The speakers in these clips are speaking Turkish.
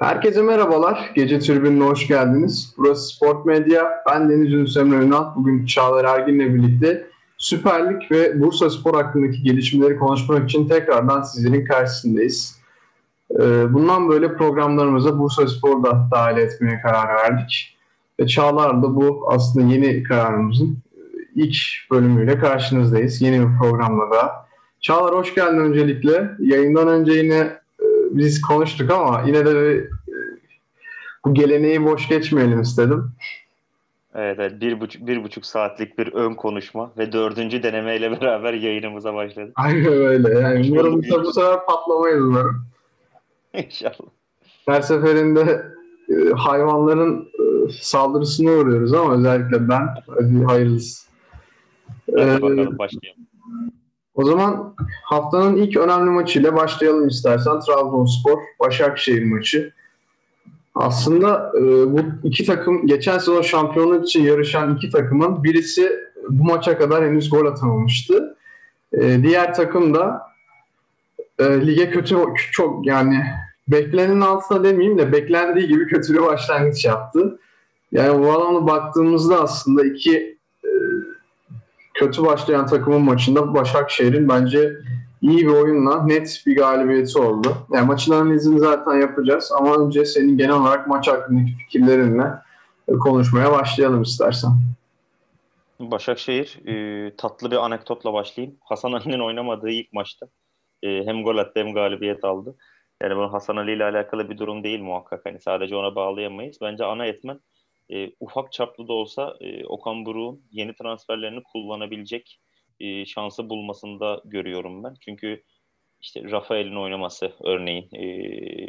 Herkese merhabalar. Gece tribününe hoş geldiniz. Burası Sport Medya. Ben Deniz Yunus Emre Ünal. Bugün Çağlar Ergin'le birlikte Süper Lig ve Bursa Spor hakkındaki gelişmeleri konuşmak için tekrardan sizlerin karşısındayız. Ee, bundan böyle programlarımıza Bursa Spor'da dahil etmeye karar verdik. Ve Çağlar da bu aslında yeni kararımızın ilk bölümüyle karşınızdayız. Yeni bir programla da. Çağlar hoş geldin öncelikle. Yayından önce yine biz konuştuk ama yine de bir, bu geleneği boş geçmeyelim istedim. Evet, evet bir, buçuk, bir buçuk saatlik bir ön konuşma ve dördüncü denemeyle beraber yayınımıza başladık. Aynen öyle. Yani umarım bu, bu sefer patlamayız umarım. İnşallah. Her seferinde e, hayvanların e, saldırısına uğruyoruz ama özellikle ben. Hadi hayırlısı. Hadi ee, bakalım başlayalım. O zaman haftanın ilk önemli maçıyla başlayalım istersen. Trabzonspor, Başakşehir maçı. Aslında e, bu iki takım geçen sezon şampiyonluk için yarışan iki takımın birisi bu maça kadar henüz gol atamamıştı. E, diğer takım da e, lige kötü çok yani beklenenin altında demeyeyim de beklendiği gibi kötü bir başlangıç yaptı. Yani bu alana baktığımızda aslında iki kötü başlayan takımın maçında Başakşehir'in bence iyi bir oyunla net bir galibiyeti oldu. Yani maçın analizini zaten yapacağız ama önce senin genel olarak maç hakkındaki fikirlerinle konuşmaya başlayalım istersen. Başakşehir e, tatlı bir anekdotla başlayayım. Hasan Ali'nin oynamadığı ilk maçta e, hem gol attı hem galibiyet aldı. Yani bu Hasan Ali ile alakalı bir durum değil muhakkak. Hani sadece ona bağlayamayız. Bence ana etmen e, ufak çaplı da olsa e, Okan Buruk'un yeni transferlerini kullanabilecek e, şansı bulmasında görüyorum ben. Çünkü işte Rafael'in oynaması örneğin e,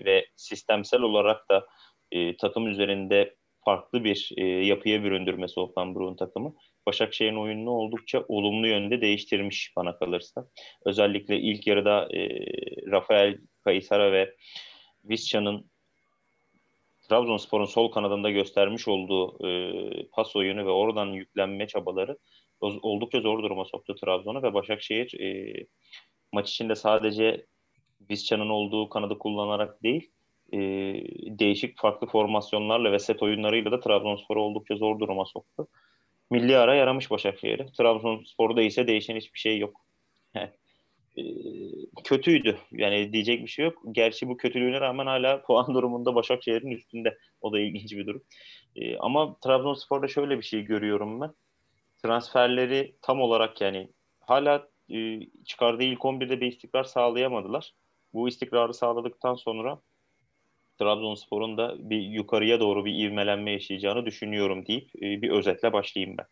ve sistemsel olarak da e, takım üzerinde farklı bir e, yapıya büründürmesi Okan Buruk'un takımı Başakşehir'in oyununu oldukça olumlu yönde değiştirmiş bana kalırsa. Özellikle ilk yarıda e, Rafael Kayısara ve Visca'nın Trabzonspor'un sol kanadında göstermiş olduğu e, pas oyunu ve oradan yüklenme çabaları oldukça zor duruma soktu Trabzon'u ve Başakşehir e, maç içinde sadece Visca'nın olduğu kanadı kullanarak değil e, değişik farklı formasyonlarla ve set oyunlarıyla da Trabzonspor'u oldukça zor duruma soktu. Milli ara yaramış Başakşehir'e. Trabzonspor'da ise değişen hiçbir şey yok. e, kötüydü. Yani diyecek bir şey yok. Gerçi bu kötülüğüne rağmen hala puan durumunda Başakşehir'in üstünde. O da ilginç bir durum. E, ama Trabzonspor'da şöyle bir şey görüyorum ben. Transferleri tam olarak yani hala e, çıkardığı ilk 11'de bir istikrar sağlayamadılar. Bu istikrarı sağladıktan sonra Trabzonspor'un da bir yukarıya doğru bir ivmelenme yaşayacağını düşünüyorum deyip e, bir özetle başlayayım ben.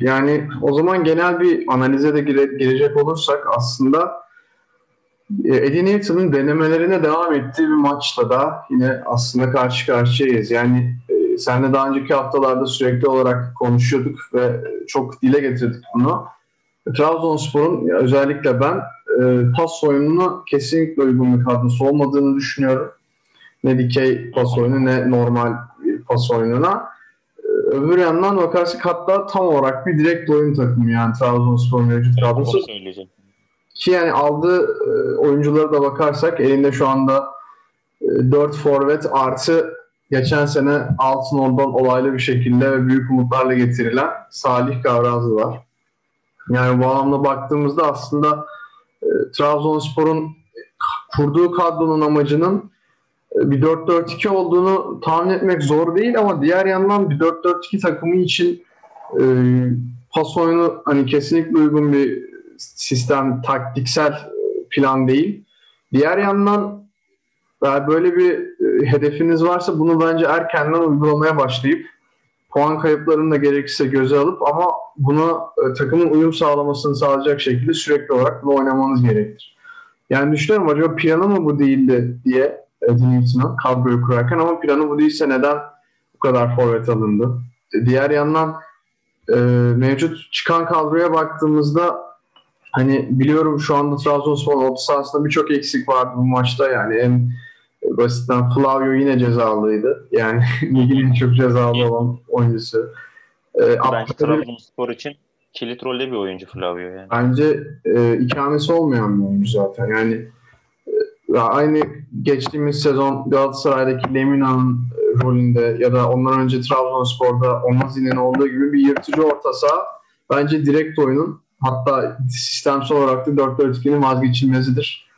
Yani o zaman genel bir analize de gire, girecek olursak aslında e, Eddie Newton'un denemelerine devam ettiği bir maçla da yine aslında karşı karşıyayız. Yani e, senle daha önceki haftalarda sürekli olarak konuşuyorduk ve çok dile getirdik bunu. Trabzonspor'un özellikle ben e, pas oyununa kesinlikle uygun bir kadrosu olmadığını düşünüyorum. Ne dikey pas oyunu ne normal pas oyununa öbür yandan bakarsak hatta tam olarak bir direkt oyun takımı yani Trabzonspor mevcut kadrosu. Ki yani aldığı e, oyunculara da bakarsak elinde şu anda e, 4 forvet artı geçen sene Altınordu'dan olaylı bir şekilde ve büyük umutlarla getirilen Salih Gavrazı var. Yani bu anlamda baktığımızda aslında e, Trabzonspor'un kurduğu kadronun amacının bir 4-4-2 olduğunu tahmin etmek zor değil ama diğer yandan bir 4-4-2 takımı için e, pas oyunu hani kesinlikle uygun bir sistem, taktiksel plan değil. Diğer yandan eğer böyle bir e, hedefiniz varsa bunu bence erkenden uygulamaya başlayıp puan kayıplarını da gerekirse göze alıp ama buna e, takımın uyum sağlamasını sağlayacak şekilde sürekli olarak bunu oynamanız gerekir. Yani düşünüyorum acaba planı mı bu değildi diye Edinburgh'ın kadroyu kurarken ama planı bu değilse neden bu kadar forvet alındı? Diğer yandan e, mevcut çıkan kadroya baktığımızda hani biliyorum şu anda Trabzonspor'un orta sahasında birçok eksik vardı bu maçta yani en basitten Flavio yine cezalıydı. Yani ligin çok cezalı olan oyuncusu. Ee, Bence Trabzonspor için kilit rolde bir oyuncu Flavio yani. Bence e, ikamesi olmayan bir oyuncu zaten. Yani ya aynı geçtiğimiz sezon Galatasaray'daki Lemina'nın rolünde ya da ondan önce Trabzonspor'da Onazi'nin olduğu gibi bir yırtıcı orta saha bence direkt oyunun hatta sistemsel olarak da 4-4-2'nin vazgeçilmezidir.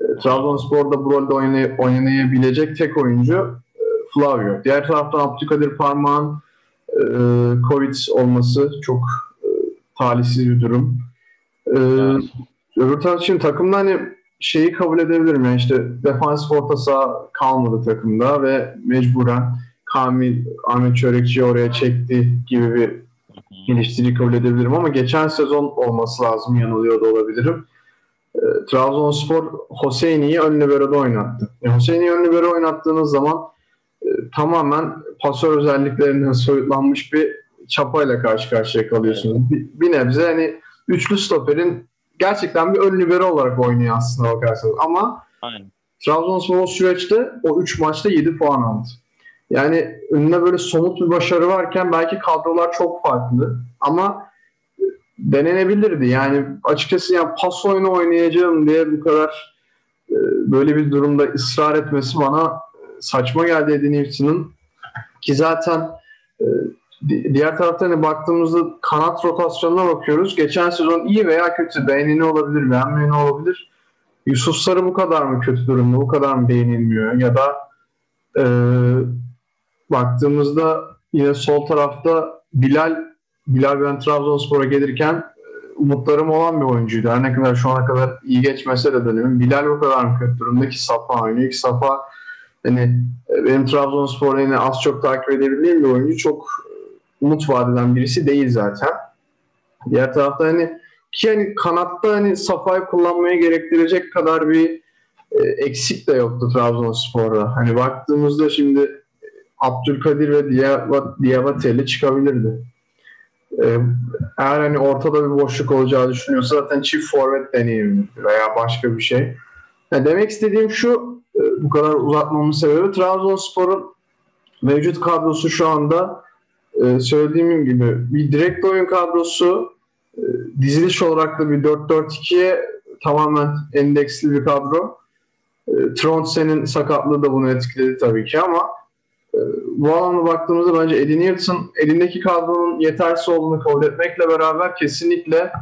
E, Trabzonspor'da bu rolde oynay- oynayabilecek tek oyuncu e, Flavio. Diğer taraftan Abdülkadir Parmağ'ın e, Covid olması çok e, talihsiz bir durum. E, Evet. Öbür taraf için takımda hani şeyi kabul edebilirim yani işte defansif orta saha kalmadı takımda ve mecburen Kamil Ahmet Çörekçi'yi oraya çekti gibi bir eleştiri kabul edebilirim ama geçen sezon olması lazım yanılıyor da olabilirim. E, Trabzonspor Hoseyni'yi ön libero'da oynattı. E, Hoseyni'yi ön libero oynattığınız zaman e, tamamen pasör özelliklerinden soyutlanmış bir çapayla karşı karşıya kalıyorsunuz. Bir, bir nebze hani üçlü stoperin gerçekten bir ön libero olarak oynuyor aslında bakarsanız. Ama Aynen. Trabzonspor o süreçte o 3 maçta 7 puan aldı. Yani önüne böyle somut bir başarı varken belki kadrolar çok farklı ama denenebilirdi. Yani açıkçası yani pas oyunu oynayacağım diye bu kadar e, böyle bir durumda ısrar etmesi bana e, saçma geldi Edin Newton'un. Ki zaten e, diğer taraftan hani baktığımızda kanat rotasyonuna bakıyoruz. Geçen sezon iyi veya kötü. Beğenini olabilir, beğenmeyeni olabilir. Yusuf Sarı bu kadar mı kötü durumda, bu kadar mı beğenilmiyor? Ya da e, baktığımızda yine sol tarafta Bilal Bilal ben Trabzonspor'a gelirken e, umutlarım olan bir oyuncuydu. Her ne kadar şu ana kadar iyi geçmese de dönemin. Bilal bu kadar mı kötü durumda ki Safa oynuyor ki Safa hani e, benim Trabzonspor'u yine az çok takip edebildiğim bir oyuncu çok umut vadeden birisi değil zaten. Diğer tarafta hani ki hani kanatta hani Safa'yı kullanmaya gerektirecek kadar bir e, eksik de yoktu Trabzonspor'da. Hani baktığımızda şimdi e, Abdülkadir ve Diab- Diabatelli çıkabilirdi. E, eğer hani ortada bir boşluk olacağı düşünüyorsa zaten çift forvet deneyebilir veya başka bir şey. Yani demek istediğim şu, e, bu kadar uzatmamın sebebi Trabzonspor'un mevcut kadrosu şu anda e, söylediğim gibi bir direkt oyun kadrosu e, diziliş olarak da bir 4-4-2'ye tamamen endeksli bir kadro. E, Trondsen'in sakatlığı da bunu etkiledi tabii ki ama e, bu alana baktığımızda bence Eddie Newton elindeki kadronun yetersiz olduğunu kabul etmekle beraber kesinlikle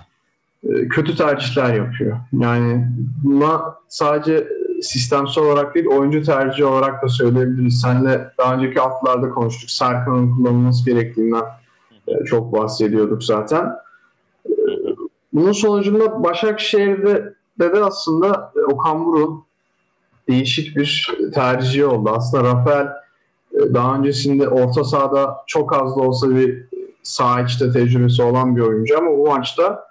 e, kötü tercihler yapıyor. Yani buna sadece sistemsel olarak değil oyuncu tercihi olarak da söyleyebiliriz. Senle daha önceki haftalarda konuştuk. Serkan'ın kullanılması gerektiğinden e, çok bahsediyorduk zaten. E, Bunun sonucunda Başakşehir'de de, de aslında e, Okan Buruk'un değişik bir tercihi oldu. Aslında Rafael daha öncesinde orta sahada çok az da olsa bir sağ içte tecrübesi olan bir oyuncu ama bu maçta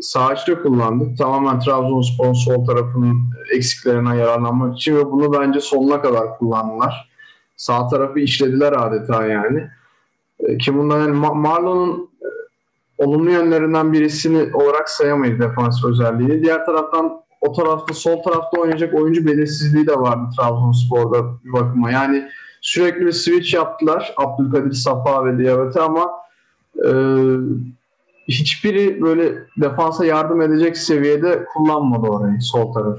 sağ içte kullandık. Tamamen Trabzonspor'un sol tarafının eksiklerinden yararlanmak için ve bunu bence sonuna kadar kullandılar. Sağ tarafı işlediler adeta yani. E, Ki bundan yani Ma- Marlon'un e, olumlu yönlerinden birisini olarak sayamayız defans özelliğini. Diğer taraftan o tarafta sol tarafta oynayacak oyuncu belirsizliği de vardı Trabzonspor'da bir bakıma. Yani sürekli bir switch yaptılar Abdülkadir Safa ve Diabete ama e, hiçbiri böyle defansa yardım edecek seviyede kullanmadı orayı sol taraf.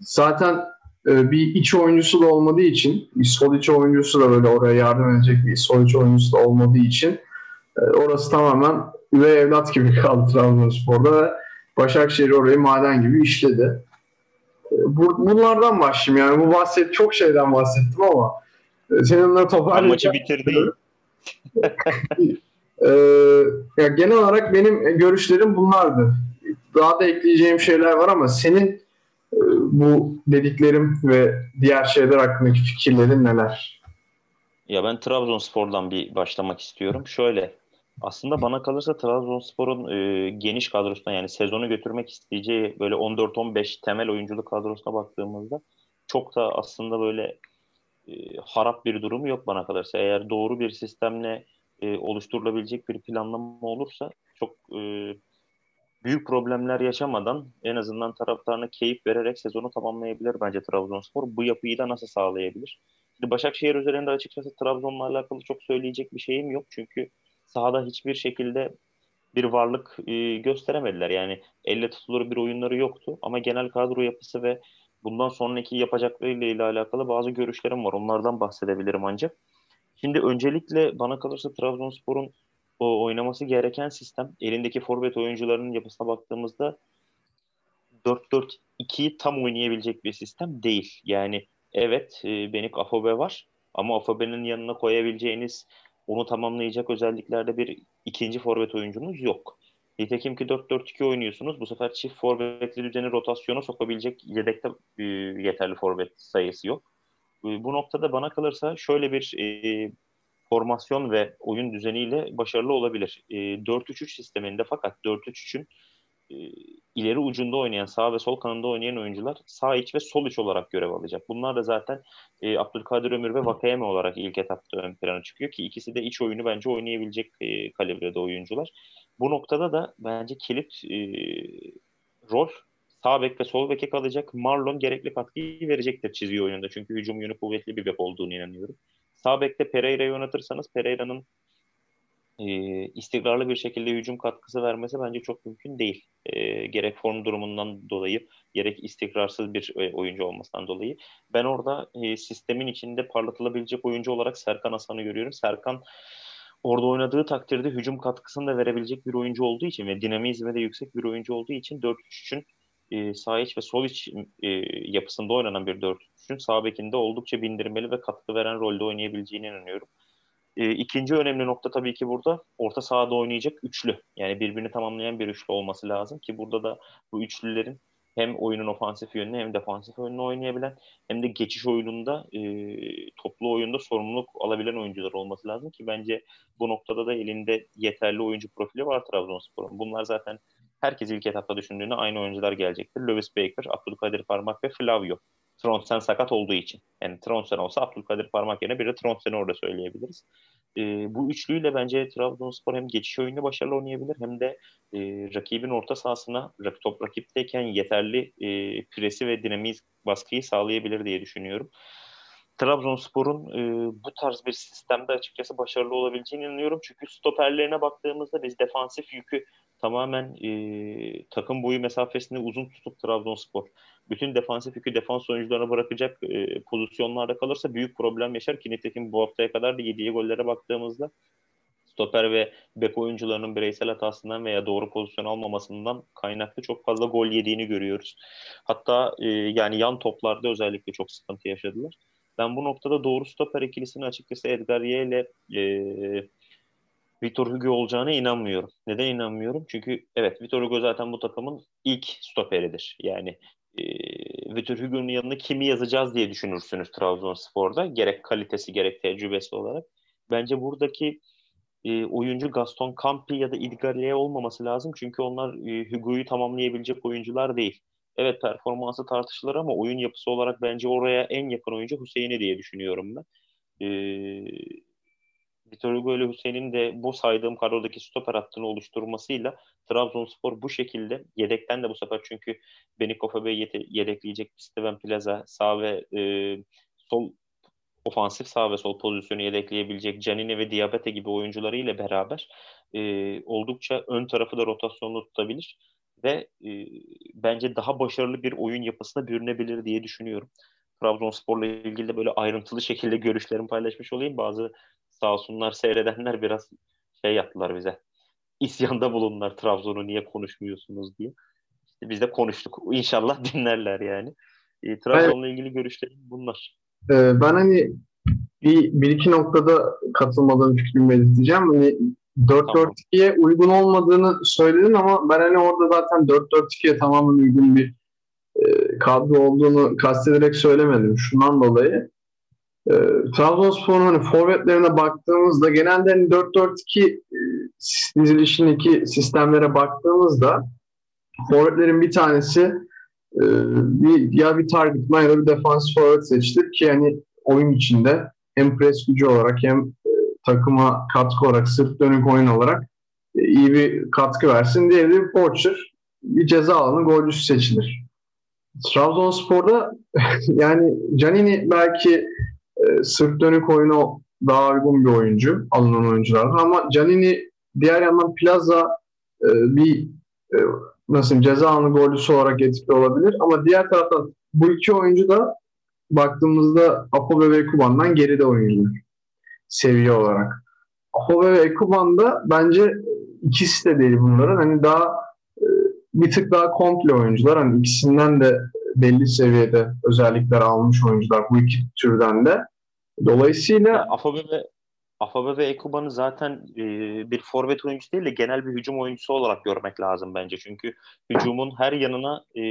Zaten e, bir iç oyuncusu da olmadığı için bir sol iç oyuncusu da böyle oraya yardım edecek bir sol iç oyuncusu da olmadığı için e, orası tamamen üvey evlat gibi kaldı Trabzonspor'da ve Başakşehir orayı maden gibi işledi. E, bu- bunlardan başlayayım yani bu bahset çok şeyden bahsettim ama e, senin onları Sen toparlayacağım. maçı bitirdin. Ee, ya genel olarak benim görüşlerim bunlardı. Daha da ekleyeceğim şeyler var ama senin e, bu dediklerim ve diğer şeyler hakkındaki fikirlerin neler? Ya ben Trabzonspor'dan bir başlamak istiyorum. Şöyle aslında bana kalırsa Trabzonspor'un e, geniş kadrosuna yani sezonu götürmek isteyeceği böyle 14-15 temel oyunculuk kadrosuna baktığımızda çok da aslında böyle e, harap bir durum yok bana kalırsa. Eğer doğru bir sistemle e, oluşturulabilecek bir planlama olursa çok e, büyük problemler yaşamadan en azından taraftarına keyif vererek sezonu tamamlayabilir bence Trabzonspor. Bu yapıyı da nasıl sağlayabilir? Şimdi Başakşehir üzerinde açıkçası Trabzon'la alakalı çok söyleyecek bir şeyim yok. Çünkü sahada hiçbir şekilde bir varlık e, gösteremediler. Yani elle tutulur bir oyunları yoktu. Ama genel kadro yapısı ve bundan sonraki yapacaklarıyla ile alakalı bazı görüşlerim var. Onlardan bahsedebilirim ancak. Şimdi öncelikle bana kalırsa Trabzonspor'un o oynaması gereken sistem elindeki forvet oyuncularının yapısına baktığımızda 4-4-2'yi tam oynayabilecek bir sistem değil. Yani evet e, Benik Afobe var ama Afobe'nin yanına koyabileceğiniz onu tamamlayacak özelliklerde bir ikinci forvet oyuncunuz yok. Nitekim ki 4-4-2 oynuyorsunuz. Bu sefer çift forvetli düzeni rotasyona sokabilecek yedekte e, yeterli forvet sayısı yok. Bu noktada bana kalırsa şöyle bir e, formasyon ve oyun düzeniyle başarılı olabilir. E, 4-3-3 sisteminde fakat 4-3-3'ün e, ileri ucunda oynayan, sağ ve sol kanında oynayan oyuncular sağ iç ve sol iç olarak görev alacak. Bunlar da zaten e, Abdülkadir Ömür ve Vakayeme olarak ilk etapta ön plana çıkıyor ki ikisi de iç oyunu bence oynayabilecek e, kalibrede oyuncular. Bu noktada da bence kilit e, rol sağ bek ve sol beke kalacak. Marlon gerekli katkıyı verecektir çizgi oyununda. Çünkü hücum yönü kuvvetli bir bek olduğunu inanıyorum. Sağ bekte Pereira'yı oynatırsanız Pereira'nın e, istikrarlı bir şekilde hücum katkısı vermesi bence çok mümkün değil. E, gerek form durumundan dolayı gerek istikrarsız bir e, oyuncu olmasından dolayı. Ben orada e, sistemin içinde parlatılabilecek oyuncu olarak Serkan Hasan'ı görüyorum. Serkan orada oynadığı takdirde hücum katkısını da verebilecek bir oyuncu olduğu için ve dinamizmi de yüksek bir oyuncu olduğu için 4-3-3'ün e, sağ iç ve sol iç e, yapısında oynanan bir 4-3'ün sağ bekinde oldukça bindirmeli ve katkı veren rolde oynayabileceğine inanıyorum. E, ikinci önemli nokta tabii ki burada orta sahada oynayacak üçlü. Yani birbirini tamamlayan bir üçlü olması lazım ki burada da bu üçlülerin hem oyunun ofansif yönünü hem defansif yönünü oynayabilen hem de geçiş oyununda e, toplu oyunda sorumluluk alabilen oyuncular olması lazım ki bence bu noktada da elinde yeterli oyuncu profili var Trabzonspor'un. Bunlar zaten herkes ilk etapta düşündüğünde aynı oyuncular gelecektir. Lewis Baker, Abdülkadir Parmak ve Flavio. Tronsen sakat olduğu için. Yani Tronsen olsa Abdülkadir Parmak yerine biri Tronsen'i orada söyleyebiliriz. E, bu üçlüyle bence Trabzonspor hem geçiş oyunu başarılı oynayabilir hem de e, rakibin orta sahasına top rakipteyken yeterli e, presi ve dinamiz baskıyı sağlayabilir diye düşünüyorum. Trabzonspor'un e, bu tarz bir sistemde açıkçası başarılı olabileceğini inanıyorum. Çünkü stoperlerine baktığımızda biz defansif yükü tamamen e, takım boyu mesafesini uzun tutup Trabzonspor bütün defansif yükü defans oyuncularına bırakacak e, pozisyonlarda kalırsa büyük problem yaşar ki nitekim bu haftaya kadar da yediği gollere baktığımızda stoper ve bek oyuncularının bireysel hatasından veya doğru pozisyon almamasından kaynaklı çok fazla gol yediğini görüyoruz. Hatta e, yani yan toplarda özellikle çok sıkıntı yaşadılar. Ben bu noktada doğru stoper ikilisini açıkçası Edgar Ye ile e, Vitor Hugo olacağına inanmıyorum. Neden inanmıyorum? Çünkü evet Vitor Hugo zaten bu takımın ilk stoperidir. Yani e, Vitor Hugo'nun yanına kimi yazacağız diye düşünürsünüz Trabzonspor'da. Gerek kalitesi gerek tecrübesi olarak. Bence buradaki e, oyuncu Gaston Campi ya da Idgalie olmaması lazım. Çünkü onlar e, Hugo'yu tamamlayabilecek oyuncular değil. Evet performansı tartışılır ama oyun yapısı olarak bence oraya en yakın oyuncu Hüseyin'i diye düşünüyorum ben. E, Vitor Hugo ile Hüseyin'in de bu saydığım kadrodaki stoper hattını oluşturmasıyla Trabzonspor bu şekilde yedekten de bu sefer çünkü Benikov Bey yedekleyecek Steven Plaza sağ ve e, sol ofansif sağ ve sol pozisyonu yedekleyebilecek Canini ve Diabete gibi oyuncuları ile beraber e, oldukça ön tarafı da rotasyonlu tutabilir ve e, bence daha başarılı bir oyun yapısına bürünebilir diye düşünüyorum. Trabzonspor'la ilgili de böyle ayrıntılı şekilde görüşlerimi paylaşmış olayım. Bazı sağ olsunlar seyredenler biraz şey yaptılar bize. İsyanda bulunlar Trabzon'u niye konuşmuyorsunuz diye. İşte biz de konuştuk. İnşallah dinlerler yani. E, Trabzon'la ilgili görüşlerim bunlar. Ee, ben hani bir, bir iki noktada katılmadığım fikrimi belirteceğim. Hani 4-4-2'ye tamam. uygun olmadığını söyledin ama ben hani orada zaten 4-4-2'ye tamamen uygun bir e, kadro olduğunu kastederek söylemedim. Şundan dolayı e, Trabzonspor'un hani forvetlerine baktığımızda genelde hani 4-4-2 e, dizilişindeki sistemlere baktığımızda forvetlerin bir tanesi e, bir, ya bir target man ya da bir defans forvet seçtik ki yani oyun içinde hem pres gücü olarak hem e, takıma katkı olarak sırt dönük oyun olarak e, iyi bir katkı versin. Diğeri bir Poacher bir ceza alanı golcüsü seçilir. Trabzonspor'da yani Canini belki e, sırt dönük oyunu daha uygun bir oyuncu alınan oyunculardan ama Canini diğer yandan Plaza e, bir e, nasıl ceza anı golcüsü olarak etkili olabilir. Ama diğer taraftan bu iki oyuncu da baktığımızda Apo ve Ekuban'dan geride oyuncular seviye olarak. Apo ve Ekuban bence ikisi de değil bunların. Hani daha e, bir tık daha komple oyuncular. Hani ikisinden de belli seviyede özellikler almış oyuncular bu iki türden de. Dolayısıyla Afobe ve Afobe ve Ekuban'ı zaten e, bir forvet oyuncusu değil de genel bir hücum oyuncusu olarak görmek lazım bence. Çünkü hücumun her yanına e,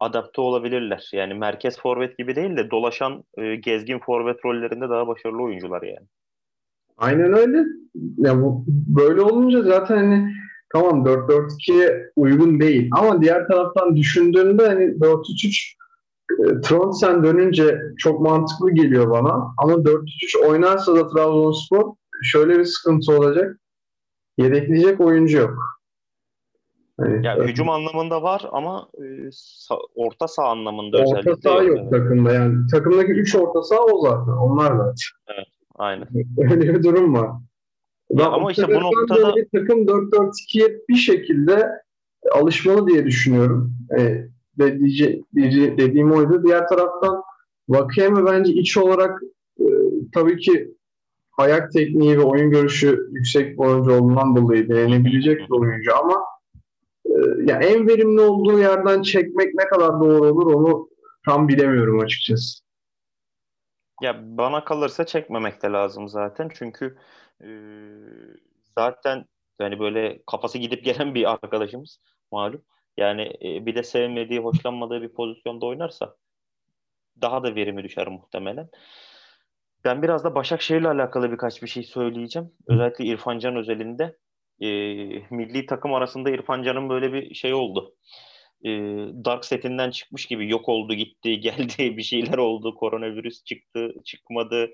adapte olabilirler. Yani merkez forvet gibi değil de dolaşan e, gezgin forvet rollerinde daha başarılı oyuncular yani. Aynen öyle. Ya bu böyle olunca zaten hani tamam 4-4-2'ye uygun değil ama diğer taraftan düşündüğünde hani 4-3-3 e, Trondsen dönünce çok mantıklı geliyor bana. Ama 4-3-3 oynarsa da Trabzonspor şöyle bir sıkıntı olacak. Yedekleyecek oyuncu yok. Hani, ya hücum anlamında var ama e, sa- orta saha anlamında orta özellikle saha yok yani. takımda yani. Takımdaki 3 orta saha o zaten. Onlar da. Evet, aynen. Öyle bir durum var. Ya ama işte bu noktada bir takım 4-4-2'ye bir şekilde alışmalı diye düşünüyorum. E, dediği, dediğim oydu. Diğer taraftan Vakayeme bence iç olarak e, tabii ki ayak tekniği ve oyun görüşü yüksek bir oyuncu olduğundan dolayı beğenebilecek bir oyuncu ama e, ya en verimli olduğu yerden çekmek ne kadar doğru olur onu tam bilemiyorum açıkçası. Ya bana kalırsa çekmemek de lazım zaten. Çünkü e, zaten yani böyle kafası gidip gelen bir arkadaşımız malum. Yani e, bir de sevmediği, hoşlanmadığı bir pozisyonda oynarsa daha da verimi düşer muhtemelen. Ben biraz da Başakşehir'le alakalı birkaç bir şey söyleyeceğim. Özellikle İrfan Can özelinde. E, milli takım arasında İrfan Can'ın böyle bir şey oldu. E, Dark setinden çıkmış gibi yok oldu gitti geldi bir şeyler oldu. Koronavirüs çıktı çıkmadı.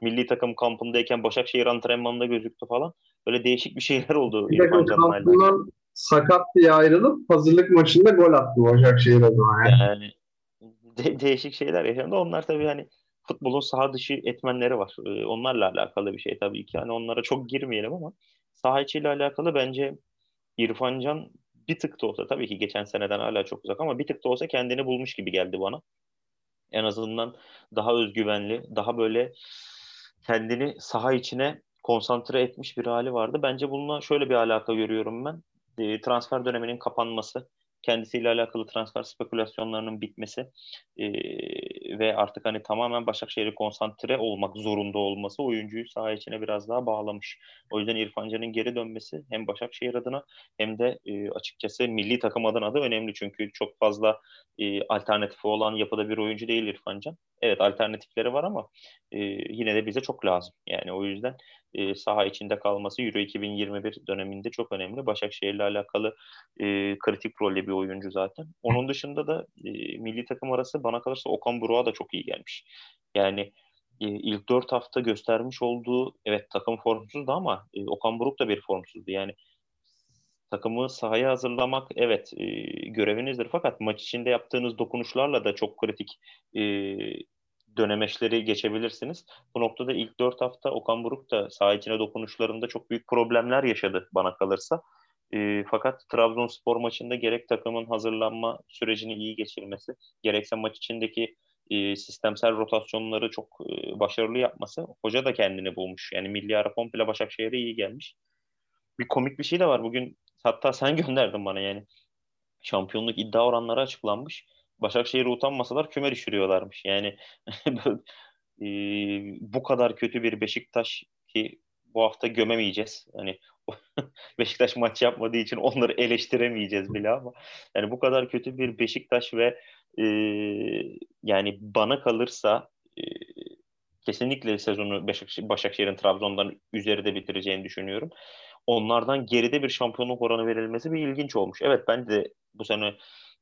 Milli takım kampındayken Başakşehir antrenmanında gözüktü falan. Böyle değişik bir şeyler oldu İrfan Can'la sakat diye ayrılıp hazırlık maçında gol attı Başakşehir adına. Yani, yani de- değişik şeyler yaşandı. Onlar tabii hani futbolun saha dışı etmenleri var. Ee, onlarla alakalı bir şey tabii ki. Hani onlara çok girmeyelim ama saha içiyle alakalı bence İrfan Can bir tık da olsa tabii ki geçen seneden hala çok uzak ama bir tık da olsa kendini bulmuş gibi geldi bana. En azından daha özgüvenli, daha böyle kendini saha içine konsantre etmiş bir hali vardı. Bence bununla şöyle bir alaka görüyorum ben. E, transfer döneminin kapanması, kendisiyle alakalı transfer spekülasyonlarının bitmesi e, ve artık hani tamamen Başakşehir'e konsantre olmak zorunda olması oyuncuyu saha içine biraz daha bağlamış. O yüzden İrfan Can'ın geri dönmesi hem Başakşehir adına hem de e, açıkçası milli takım adına da önemli. Çünkü çok fazla e, alternatifi olan yapıda bir oyuncu değil İrfan Can. Evet alternatifleri var ama e, yine de bize çok lazım. Yani o yüzden e, saha içinde kalması Euro 2021 döneminde çok önemli. Başakşehir'le alakalı e, kritik rolle bir oyuncu zaten. Onun dışında da e, milli takım arası bana kalırsa Okan Buruk'a da çok iyi gelmiş. Yani e, ilk dört hafta göstermiş olduğu evet takım formsuzdu ama e, Okan Buruk da bir formsuzdu. Yani takımı sahaya hazırlamak evet e, görevinizdir fakat maç içinde yaptığınız dokunuşlarla da çok kritik e, dönemeçleri geçebilirsiniz. Bu noktada ilk dört hafta Okan Buruk da saha içine dokunuşlarında çok büyük problemler yaşadı bana kalırsa. E, fakat Trabzonspor maçında gerek takımın hazırlanma sürecini iyi geçirmesi, gerekse maç içindeki e, sistemsel rotasyonları çok e, başarılı yapması, hoca da kendini bulmuş. Yani milli ara komple Başakşehir'e iyi gelmiş. Bir komik bir şey de var bugün. Hatta sen gönderdin bana yani. Şampiyonluk iddia oranları açıklanmış. Başakşehir'e utanmasalar küme düşürüyorlarmış. Yani e, bu kadar kötü bir Beşiktaş ki bu hafta gömemeyeceğiz. Hani Beşiktaş maç yapmadığı için onları eleştiremeyeceğiz bile ama yani bu kadar kötü bir Beşiktaş ve e, yani bana kalırsa e, kesinlikle sezonu Başakşehir'in Trabzon'dan üzerinde bitireceğini düşünüyorum. Onlardan geride bir şampiyonluk oranı verilmesi bir ilginç olmuş. Evet ben de bu sene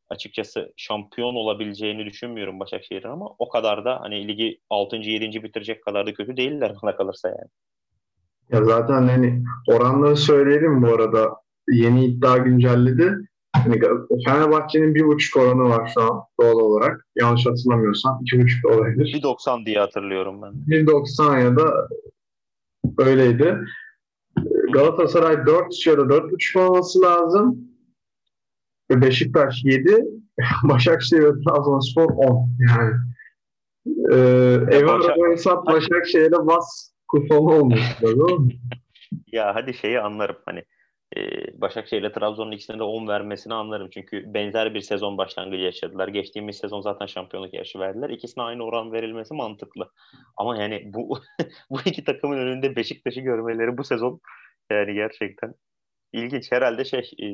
açıkçası şampiyon olabileceğini düşünmüyorum Başakşehir'in ama o kadar da hani ligi 6. 7. bitirecek kadar da kötü değiller bana kalırsa yani. Ya zaten hani oranları söyleyelim bu arada. Yeni iddia güncelledi. Hani Fenerbahçe'nin bir buçuk oranı var şu an doğal olarak. Yanlış hatırlamıyorsam iki buçuk olabilir. 1.90 diye hatırlıyorum ben. 1.90 ya da öyleydi. Galatasaray 4 ya da 4.5 olması lazım. ve Beşiktaş 7, Başakşehir ve Trabzonspor 10. Yani e, eve Başak- arabayı sat Başakşehir'e bas kuponu olmuş. Ya hadi şeyi anlarım hani e, Başakşehir ile Trabzon'un ikisine de 10 vermesini anlarım. Çünkü benzer bir sezon başlangıcı yaşadılar. Geçtiğimiz sezon zaten şampiyonluk yarışı verdiler. İkisine aynı oran verilmesi mantıklı. Ama yani bu bu iki takımın önünde Beşiktaş'ı görmeleri bu sezon yani gerçekten ilginç. Herhalde şey e,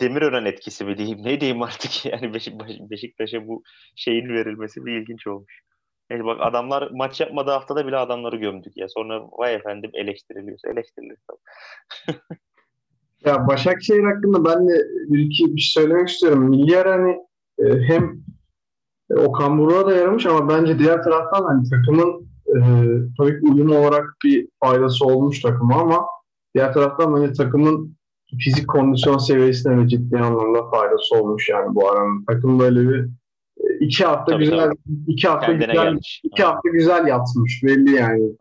Demirören etkisi mi diyeyim ne diyeyim artık yani Beşik, Beşiktaş'a bu şeyin verilmesi bir ilginç olmuş. Yani bak adamlar maç yapmadığı haftada bile adamları gömdük ya. Sonra vay efendim eleştiriliyorsa eleştirilir tabii. Ya Başakşehir hakkında ben de bir iki bir şey söylemek istiyorum. Milyar hani e, hem Okan Buruk'a da yaramış ama bence diğer taraftan hani takımın e, tabii uyum olarak bir faydası olmuş takıma ama diğer taraftan bence takımın fizik kondisyon seviyesine de ciddi anlamda faydası olmuş yani bu aranın. Takım böyle bir e, iki hafta Tabii, güzel tabii. iki hafta Kendine güzel gelmiş. iki hafta güzel yatmış belli yani.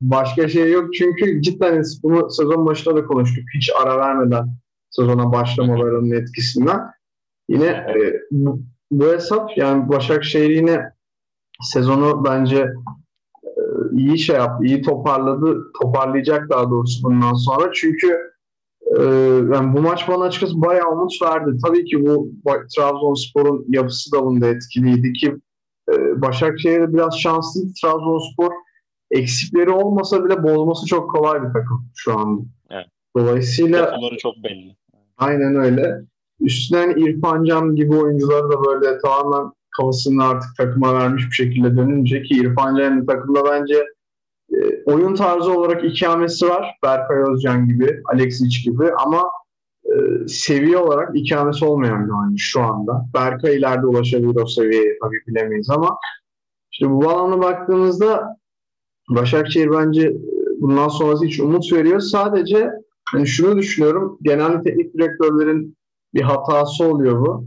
Başka şey yok çünkü cidden bunu sezon başında da konuştuk. Hiç ara vermeden sezona başlamalarının etkisinden. Yine e, bu, bu hesap yani Başakşehir yine sezonu bence iyi şey yaptı, iyi toparladı, toparlayacak daha doğrusu bundan sonra. Çünkü e, yani bu maç bana açıkçası bayağı umut verdi. Tabii ki bu Trabzonspor'un yapısı da bunda etkiliydi ki e, Başakşehir'de biraz şanslıydı. Trabzonspor eksikleri olmasa bile bozması çok kolay bir takım şu anda. Evet. Dolayısıyla Defoları çok belli. aynen öyle. Üstüne hani İrfan Can gibi oyuncuları da böyle tamamen kafasını artık takıma vermiş bir şekilde dönünce ki İrfan Can'ın takımda bence e, oyun tarzı olarak ikamesi var. Berkay Özcan gibi, Alexic gibi ama e, seviye olarak ikamesi olmayan bir oyuncu şu anda. Berkay ileride ulaşabilir o seviyeye tabii bilemeyiz ama işte bu alana baktığımızda Başakşehir bence e, bundan sonrası hiç umut veriyor. Sadece hani şunu düşünüyorum. Genelde teknik direktörlerin bir hatası oluyor bu.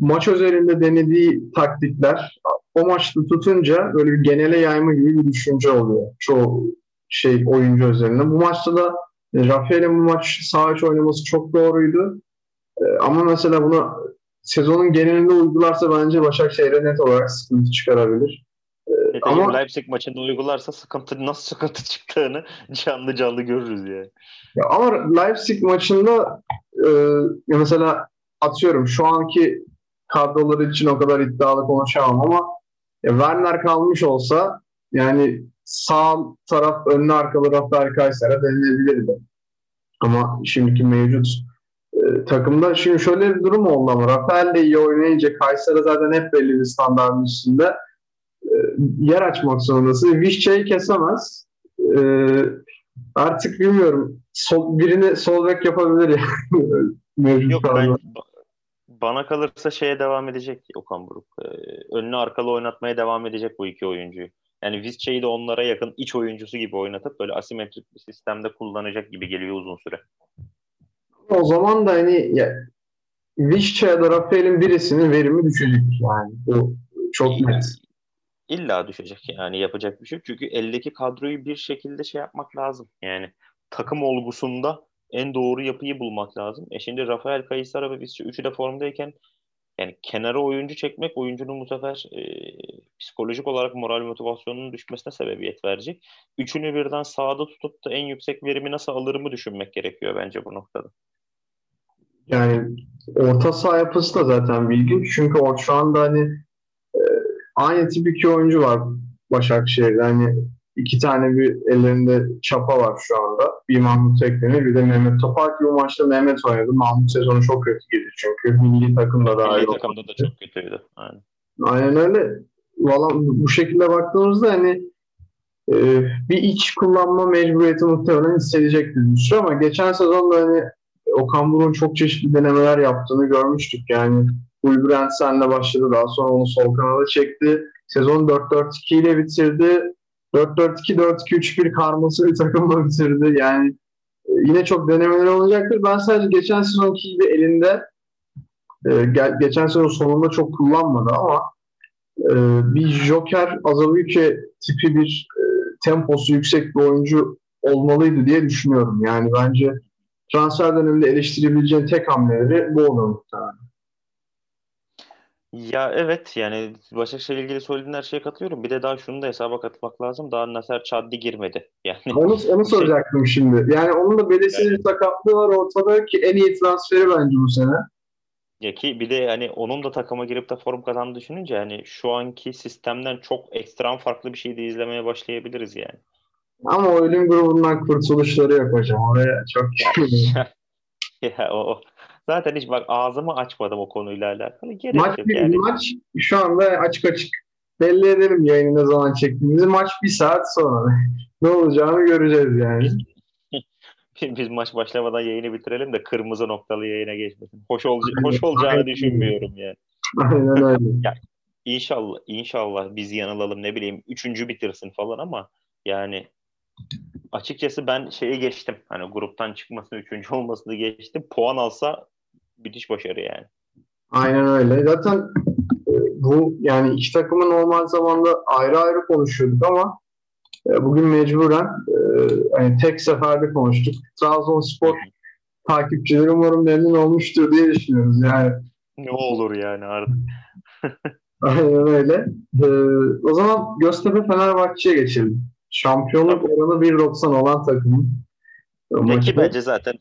Maç özelinde denediği taktikler o maçta tutunca böyle bir genele yayma gibi bir düşünce oluyor. Çoğu şey oyuncu özelinde. Bu maçta da e, Rafael'in bu maç sağ içi oynaması çok doğruydu. E, ama mesela bunu sezonun genelinde uygularsa bence Başakşehir'e net olarak sıkıntı çıkarabilir. Nitekim ama- Leipzig maçında uygularsa sıkıntı nasıl sıkıntı çıktığını canlı canlı görürüz yani. Ya ama Leipzig maçında e, mesela atıyorum şu anki kadroları için o kadar iddialı konuşamam ama ya Werner kalmış olsa yani sağ taraf önlü arkalı Rafael Kayser'e denilebilirdi. Ama şimdiki mevcut e, takımda şimdi şöyle bir durum oldu ama Rafael de iyi oynayınca Kayser'e zaten hep belli bir standartın üstünde e, yer açmak zorundasın. Vişça'yı kesemez. E, artık bilmiyorum. Sol, birini sol bek yapabilir yani. Mevcut Yok ben. Bana kalırsa şeye devam edecek Okan Buruk. Ee, önlü arkalı oynatmaya devam edecek bu iki oyuncuyu. Yani Vizca'yı da onlara yakın iç oyuncusu gibi oynatıp böyle asimetrik bir sistemde kullanacak gibi geliyor uzun süre. O zaman da hani ya, Vişça ya da Rafael'in birisinin verimi düşecek yani. Bu çok net. İlla düşecek yani yapacak bir şey. Çünkü eldeki kadroyu bir şekilde şey yapmak lazım. Yani takım olgusunda en doğru yapıyı bulmak lazım. E şimdi Rafael Kayısara ve Vizca üçü de formdayken yani kenara oyuncu çekmek oyuncunun bu sefer e, psikolojik olarak moral motivasyonunun düşmesine sebebiyet verecek. Üçünü birden sahada tutup da en yüksek verimi nasıl alırımı düşünmek gerekiyor bence bu noktada. Yani orta saha yapısı da zaten bilgin. Çünkü o şu anda hani e, aynı tip iki oyuncu var Başakşehir'de. Hani iki tane bir ellerinde çapa var şu anda. Bir Mahmut Ekdemir bir de Mehmet Topal ki bu maçta Mehmet oynadı. Mahmut sezonu çok kötü gidiyor çünkü milli takımda da Milli takımda da çok kötüydü. Aynen. Aynen öyle. Valla bu şekilde baktığımızda hani e, bir iç kullanma mecburiyeti muhtemelen hissedecektir bir süre ama geçen sezon da hani Okan Buruk'un çok çeşitli denemeler yaptığını görmüştük. Yani Ulbur Ensen'le başladı. Daha sonra onu sol kanada çekti. Sezon 4-4-2 ile bitirdi. 4-4-2-4-2-3-1 karması bir takımla bitirdi. Yani e, yine çok denemeler olacaktır. Ben sadece geçen sezonki gibi elinde e, ge- geçen sezon sonunda çok kullanmadı ama e, bir Joker Azabuike tipi bir temposu yüksek bir oyuncu olmalıydı diye düşünüyorum. Yani bence transfer döneminde eleştirebileceğin tek hamleleri bu olur muhtemelen. Ya evet yani Başakşehir'le ilgili söylediğin her şeye katılıyorum. Bir de daha şunu da hesaba katmak lazım. Daha Naser Çaddi girmedi. Yani onu, onu şey- soracaktım şimdi. Yani onun da belirsiz yani... bir sakatlığı var ortada ki en iyi transferi bence bu sene. Ya ki bir de hani onun da takıma girip de form kazandı düşününce hani şu anki sistemden çok ekstrem farklı bir şey de izlemeye başlayabiliriz yani. Ama ölüm grubundan kurtuluşları yok hocam. Oraya çok ya o zaten hiç bak ağzımı açmadım o konuyla alakalı. Gerek maç, yok yani. maç şu anda açık açık belli edelim yayını ne zaman çektiğimizi. Maç bir saat sonra. ne olacağını göreceğiz yani. Biz maç başlamadan yayını bitirelim de kırmızı noktalı yayına geçmesin. Hoş, ol hoş olacağını düşünmüyorum yani. Aynen öyle. Ya, inşallah, inşallah biz yanılalım ne bileyim üçüncü bitirsin falan ama yani açıkçası ben şeyi geçtim. Hani gruptan çıkmasını, üçüncü olmasını geçtim. Puan alsa bitiş başarı yani. Aynen öyle. Zaten e, bu yani iki takımın normal zamanda ayrı ayrı konuşuyorduk ama e, bugün mecburen e, hani tek seferde konuştuk. Trabzonspor takipçileri umarım memnun olmuştur diye düşünüyoruz yani. Ne olur yani artık. Aynen öyle. Ee, o zaman Göztepe Fenerbahçe'ye geçelim. Şampiyonluk oranı 1.90 olan takımın Peki bence zaten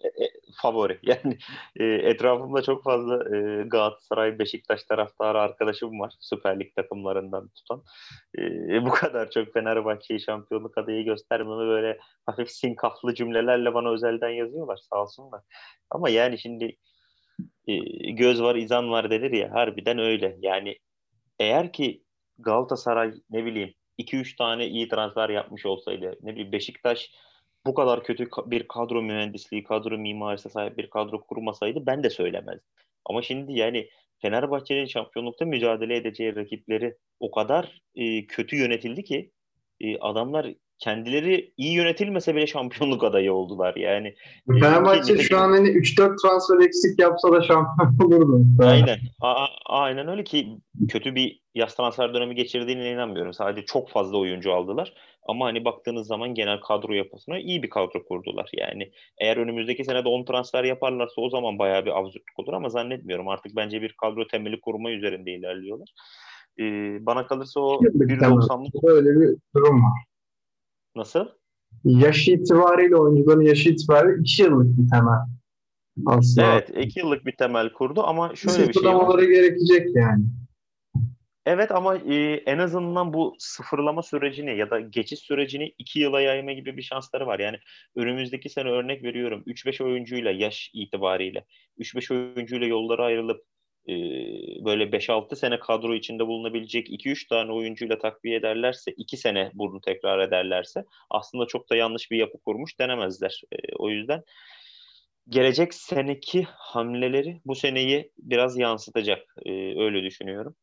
favori. Yani e, etrafımda çok fazla e, Galatasaray, Beşiktaş taraftarı arkadaşım var. Süper Lig takımlarından tutan. E, bu kadar çok Fenerbahçe'yi şampiyonluk adayı göstermeme böyle hafif sinkaflı cümlelerle bana özelden yazıyorlar sağ olsunlar. Ama yani şimdi e, göz var, izan var denir ya harbiden öyle. Yani eğer ki Galatasaray ne bileyim 2-3 tane iyi transfer yapmış olsaydı ne bileyim Beşiktaş bu kadar kötü bir kadro mühendisliği, kadro mimarisine sahip bir kadro kurmasaydı ben de söylemezdim. Ama şimdi yani Fenerbahçe'nin şampiyonlukta mücadele edeceği rakipleri o kadar e, kötü yönetildi ki e, adamlar kendileri iyi yönetilmese bile şampiyonluk adayı oldular yani. E, Fenerbahçe şu an hani 3-4 transfer eksik yapsa da şampiyon olurdu. Aynen. A- aynen öyle ki kötü bir yaz transfer dönemi geçirdiğine inanmıyorum. Sadece çok fazla oyuncu aldılar. Ama hani baktığınız zaman genel kadro yapısına iyi bir kadro kurdular. Yani eğer önümüzdeki sene de 10 transfer yaparlarsa o zaman bayağı bir absürtlük olur ama zannetmiyorum. Artık bence bir kadro temeli kurma üzerinde ilerliyorlar. Ee, bana kalırsa o 1.90'lık... Böyle bir durum var. Nasıl? Yaş itibariyle oyuncuların yaşı itibariyle 2 yıllık bir temel. Aslında. Evet 2 yıllık bir temel kurdu ama şöyle bir şey var. gerekecek yani. Evet ama e, en azından bu sıfırlama sürecini ya da geçiş sürecini iki yıla yayma gibi bir şansları var. Yani önümüzdeki sene örnek veriyorum 3-5 oyuncuyla yaş itibariyle 3-5 oyuncuyla yolları ayrılıp e, böyle 5-6 sene kadro içinde bulunabilecek 2-3 tane oyuncuyla takviye ederlerse 2 sene bunu tekrar ederlerse aslında çok da yanlış bir yapı kurmuş denemezler. E, o yüzden gelecek seneki hamleleri bu seneyi biraz yansıtacak. E, öyle düşünüyorum.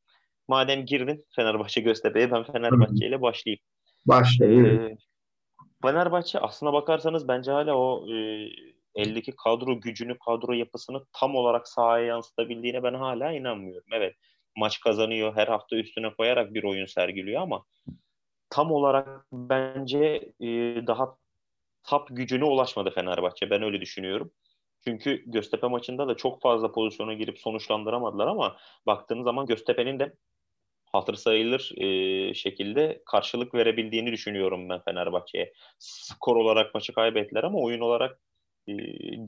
Madem girdin Fenerbahçe Göztepe'ye ben Fenerbahçe ile başlayayım. Başlayayım. Ee, Fenerbahçe aslına bakarsanız bence hala o e, eldeki kadro gücünü, kadro yapısını tam olarak sahaya yansıtabildiğine ben hala inanmıyorum. Evet maç kazanıyor, her hafta üstüne koyarak bir oyun sergiliyor ama tam olarak bence e, daha tap gücüne ulaşmadı Fenerbahçe. Ben öyle düşünüyorum. Çünkü Göztepe maçında da çok fazla pozisyona girip sonuçlandıramadılar ama baktığınız zaman Göztepe'nin de hatır sayılır e, şekilde karşılık verebildiğini düşünüyorum ben Fenerbahçe'ye. Skor olarak maçı kaybettiler ama oyun olarak e,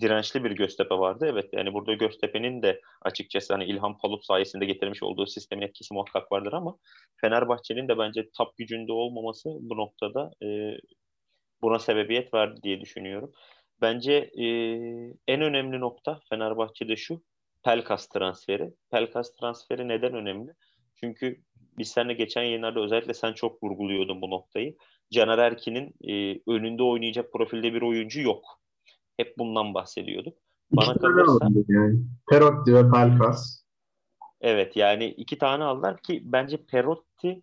dirençli bir Göztepe vardı. Evet yani burada Göztepe'nin de açıkçası hani İlhan Palut sayesinde getirmiş olduğu sistemin etkisi muhakkak vardır ama Fenerbahçe'nin de bence top gücünde olmaması bu noktada e, buna sebebiyet verdi diye düşünüyorum. Bence e, en önemli nokta Fenerbahçe'de şu Pelkas transferi. Pelkas transferi neden önemli? Çünkü biz seninle geçen yayınlarda özellikle sen çok vurguluyordun bu noktayı. Caner Erkin'in e, önünde oynayacak profilde bir oyuncu yok. Hep bundan bahsediyorduk. Bana iki kalırsa yani. Perotti ve Pelkas. Evet yani iki tane aldılar ki bence Perotti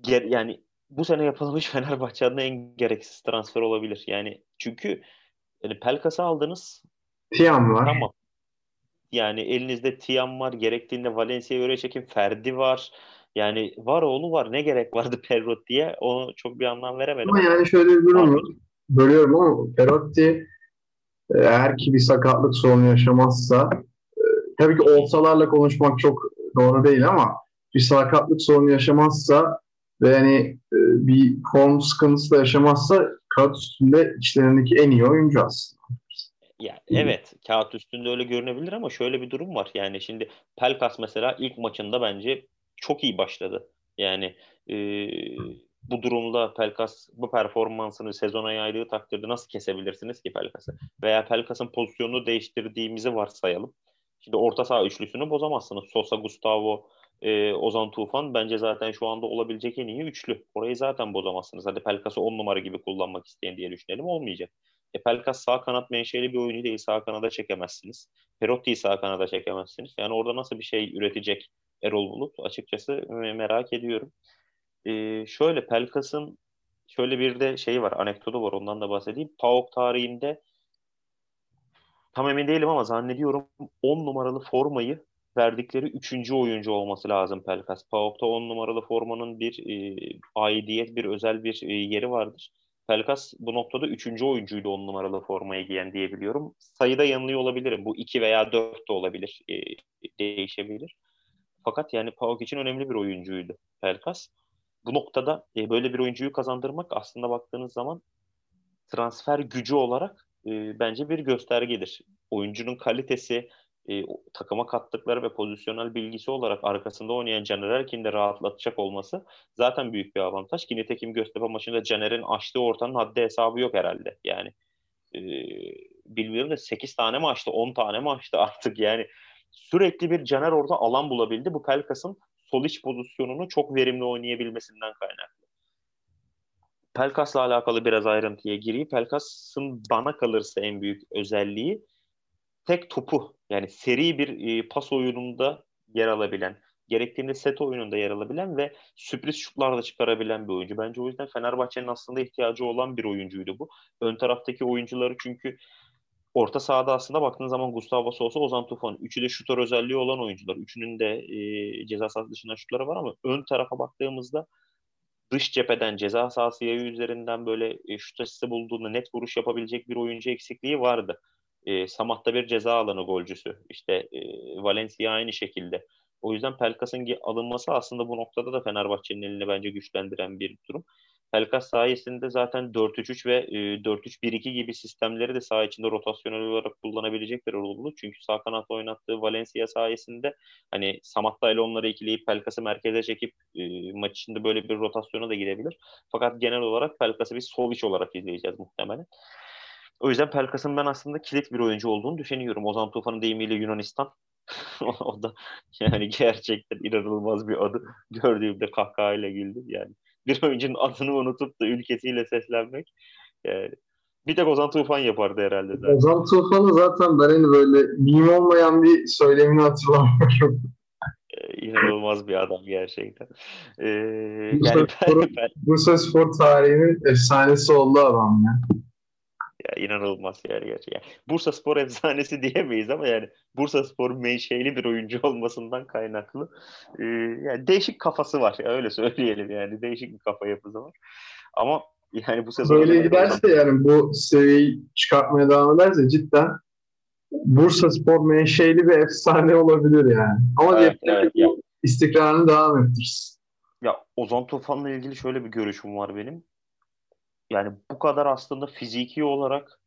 ger yani bu sene yapılmış Fenerbahçe'nin en gereksiz transfer olabilir. Yani çünkü yani Pelkas'ı aldınız. Tiam var. Tamam. Yani elinizde Tiam var. Gerektiğinde Valencia'ya öyle çekin. Ferdi var. Yani var oğlu var. Ne gerek vardı Perotti'ye? Onu çok bir anlam veremedim. Ama yani şöyle bir durum var. Bölüyorum ama Perotti e, eğer ki bir sakatlık sorunu yaşamazsa e, tabii ki olsalarla konuşmak çok doğru değil ama bir sakatlık sorunu yaşamazsa ve yani e, bir form sıkıntısı da yaşamazsa kağıt üstünde içlerindeki en iyi oyuncu aslında. Ya evet kağıt üstünde öyle görünebilir ama şöyle bir durum var. Yani şimdi Pelkas mesela ilk maçında bence çok iyi başladı. Yani e, bu durumda Pelkas bu performansını sezona yaydığı takdirde nasıl kesebilirsiniz ki Pelkas'ı? Veya Pelkas'ın pozisyonunu değiştirdiğimizi varsayalım. Şimdi orta saha üçlüsünü bozamazsınız. Sosa, Gustavo, e, Ozan Tufan bence zaten şu anda olabilecek en iyi üçlü. Orayı zaten bozamazsınız. Hadi Pelkas'ı on numara gibi kullanmak isteyen diye düşünelim. Olmayacak. E, Pelkas sağ kanat menşeli bir oyuncu değil. Sağ kanada çekemezsiniz. Perotti'yi sağ kanada çekemezsiniz. Yani orada nasıl bir şey üretecek Erol Bulut açıkçası merak ediyorum. E, şöyle Pelkas'ın şöyle bir de şeyi var, anekdotu var ondan da bahsedeyim. PAOK tarihinde tam emin değilim ama zannediyorum 10 numaralı formayı verdikleri üçüncü oyuncu olması lazım Pelkas. PAOK'ta 10 numaralı formanın bir e, aidiyet, bir özel bir e, yeri vardır. Pelkas bu noktada üçüncü oyuncuydu on numaralı formayı giyen diyebiliyorum. Sayıda yanılıyor olabilirim. Bu iki veya dört de olabilir. E, değişebilir. Fakat yani PAOK için önemli bir oyuncuydu Pelkas. Bu noktada e, böyle bir oyuncuyu kazandırmak aslında baktığınız zaman transfer gücü olarak e, bence bir göstergedir. Oyuncunun kalitesi, e, takıma kattıkları ve pozisyonel bilgisi olarak arkasında oynayan Caner Erkin'i de rahatlatacak olması zaten büyük bir avantaj. Ki nitekim Göztepe maçında Caner'in açtığı ortanın haddi hesabı yok herhalde. Yani e, bilmiyorum da 8 tane mi açtı 10 tane mi açtı artık yani sürekli bir Caner orada alan bulabildi. Bu Pelkas'ın sol iç pozisyonunu çok verimli oynayabilmesinden kaynaklı. Pelkas'la alakalı biraz ayrıntıya gireyim. Pelkas'ın bana kalırsa en büyük özelliği tek topu yani seri bir e, pas oyununda yer alabilen, gerektiğinde set oyununda yer alabilen ve sürpriz şutlar da çıkarabilen bir oyuncu. Bence o yüzden Fenerbahçe'nin aslında ihtiyacı olan bir oyuncuydu bu. Ön taraftaki oyuncuları çünkü orta sahada aslında baktığınız zaman Gustavo Sosa, Ozan Tufan. Üçü de şutör özelliği olan oyuncular. Üçünün de e, ceza sahası dışında şutları var ama ön tarafa baktığımızda dış cepheden ceza sahası yayı üzerinden böyle e, şut asisi bulduğunda net vuruş yapabilecek bir oyuncu eksikliği vardı. E, Samat'ta bir ceza alanı golcüsü. İşte e, Valencia aynı şekilde. O yüzden Pelkas'ın alınması aslında bu noktada da Fenerbahçe'nin elini bence güçlendiren bir durum. Pelkas sayesinde zaten 4-3-3 ve e, 4-3-1-2 gibi sistemleri de saha içinde rotasyonel olarak kullanabilecekler oldu. Çünkü sağ kanatta oynattığı Valencia sayesinde hani Samatta ile onları ikileyip Pelkas'ı merkeze çekip e, maç içinde böyle bir rotasyona da gidebilir. Fakat genel olarak Pelkas'ı bir Sovic olarak izleyeceğiz muhtemelen. O yüzden Pelkas'ın ben aslında kilit bir oyuncu olduğunu düşünüyorum. Ozan Tufan'ın deyimiyle Yunanistan. o da yani gerçekten inanılmaz bir adı. Gördüğümde kahkahayla güldüm yani. Bir oyuncunun adını unutup da ülkesiyle seslenmek. Yani bir tek Ozan Tufan yapardı herhalde. Zaten. Ozan Tufan'ı zaten ben hani böyle mim olmayan bir söylemini hatırlamıyorum. Ee, inanılmaz bir adam gerçekten. Ee, Bursa, yani Spor, ben, Bursa Spor tarihinin efsanesi oldu adam ya. Ya inanılmaz yani gerçekten. Bursa Spor efsanesi diyemeyiz ama yani Bursa Spor menşeli bir oyuncu olmasından kaynaklı. Ee, yani değişik kafası var. Ya öyle söyleyelim yani. Değişik bir kafa yapısı var. Ama yani bu sezon böyle giderse yani bu seviyeyi çıkartmaya devam ederse cidden Bursa Spor menşeli bir efsane olabilir yani. Ama evet, evet, ya. istikrarını devam ettirsin. Ya Ozan Tufan'la ilgili şöyle bir görüşüm var benim yani bu kadar aslında fiziki olarak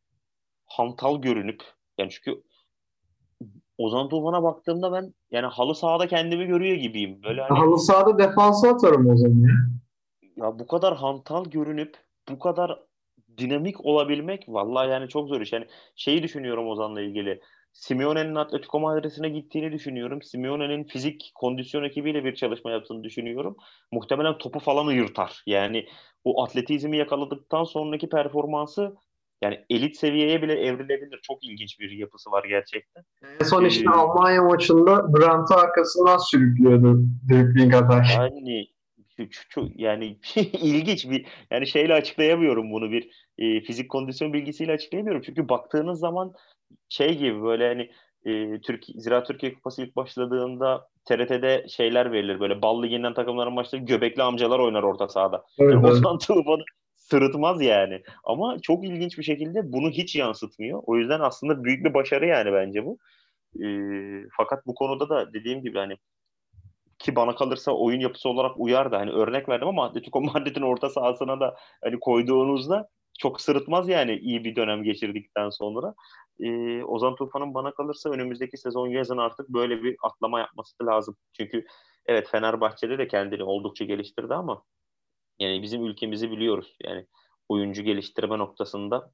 hantal görünüp yani çünkü Ozan Tufan'a baktığımda ben yani halı sahada kendimi görüyor gibiyim. Böyle hani, halı sahada defansı atarım o zaman ya. Ya bu kadar hantal görünüp bu kadar dinamik olabilmek vallahi yani çok zor iş. Yani şeyi düşünüyorum Ozan'la ilgili. Simeone'nin Atletico Madrid'ine gittiğini düşünüyorum. Simeone'nin fizik kondisyon ekibiyle bir çalışma yaptığını düşünüyorum. Muhtemelen topu falan yırtar. Yani o atletizmi yakaladıktan sonraki performansı yani elit seviyeye bile evrilebilir. Çok ilginç bir yapısı var gerçekten. En son işte ee, Almanya maçında Brandt'ı arkasından sürüklüyordu dribbling atak. Yani çok, yani ilginç bir yani şeyle açıklayamıyorum bunu bir e, fizik kondisyon bilgisiyle açıklayamıyorum. Çünkü baktığınız zaman şey gibi böyle hani e, Türk Zira Türkiye Kupası ilk başladığında TRT'de şeyler verilir böyle bal liginden takımların maçları göbekli amcalar oynar orta sahada. Evet, yani. Ozan Tufan'ı sırıtmaz yani. Ama çok ilginç bir şekilde bunu hiç yansıtmıyor. O yüzden aslında büyük bir başarı yani bence bu. E, fakat bu konuda da dediğim gibi hani ki bana kalırsa oyun yapısı olarak uyar da hani örnek verdim ama Atletico Madrid'in orta sahasına da hani koyduğunuzda çok sırıtmaz yani iyi bir dönem geçirdikten sonra. Ee, Ozan Tufan'ın bana kalırsa önümüzdeki sezon yazın artık böyle bir atlama yapması lazım. Çünkü evet Fenerbahçe'de de kendini oldukça geliştirdi ama yani bizim ülkemizi biliyoruz. Yani oyuncu geliştirme noktasında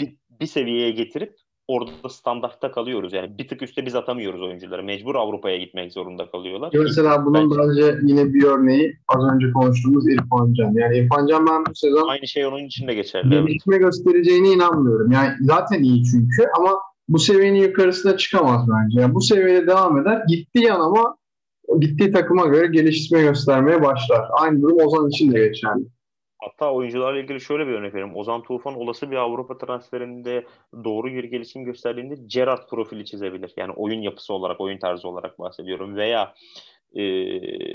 bir, bir seviyeye getirip orada standartta kalıyoruz. Yani bir tık üstte biz atamıyoruz oyuncuları. Mecbur Avrupa'ya gitmek zorunda kalıyorlar. Mesela bunun bence, bence yine bir örneği az önce konuştuğumuz İrfan Can. Yani İrfan Can ben bu sezon aynı şey onun için de geçerli. Gelişme evet. göstereceğine inanmıyorum. Yani zaten iyi çünkü ama bu seviyenin yukarısına çıkamaz bence. Yani bu seviyede devam eder. Gittiği an ama gittiği takıma göre gelişme göstermeye başlar. Aynı durum Ozan için de geçerli. Hatta oyuncularla ilgili şöyle bir örnek vereyim. Ozan Tufan olası bir Avrupa transferinde doğru bir gelişim gösterdiğinde Gerard profili çizebilir. Yani oyun yapısı olarak, oyun tarzı olarak bahsediyorum. Veya e,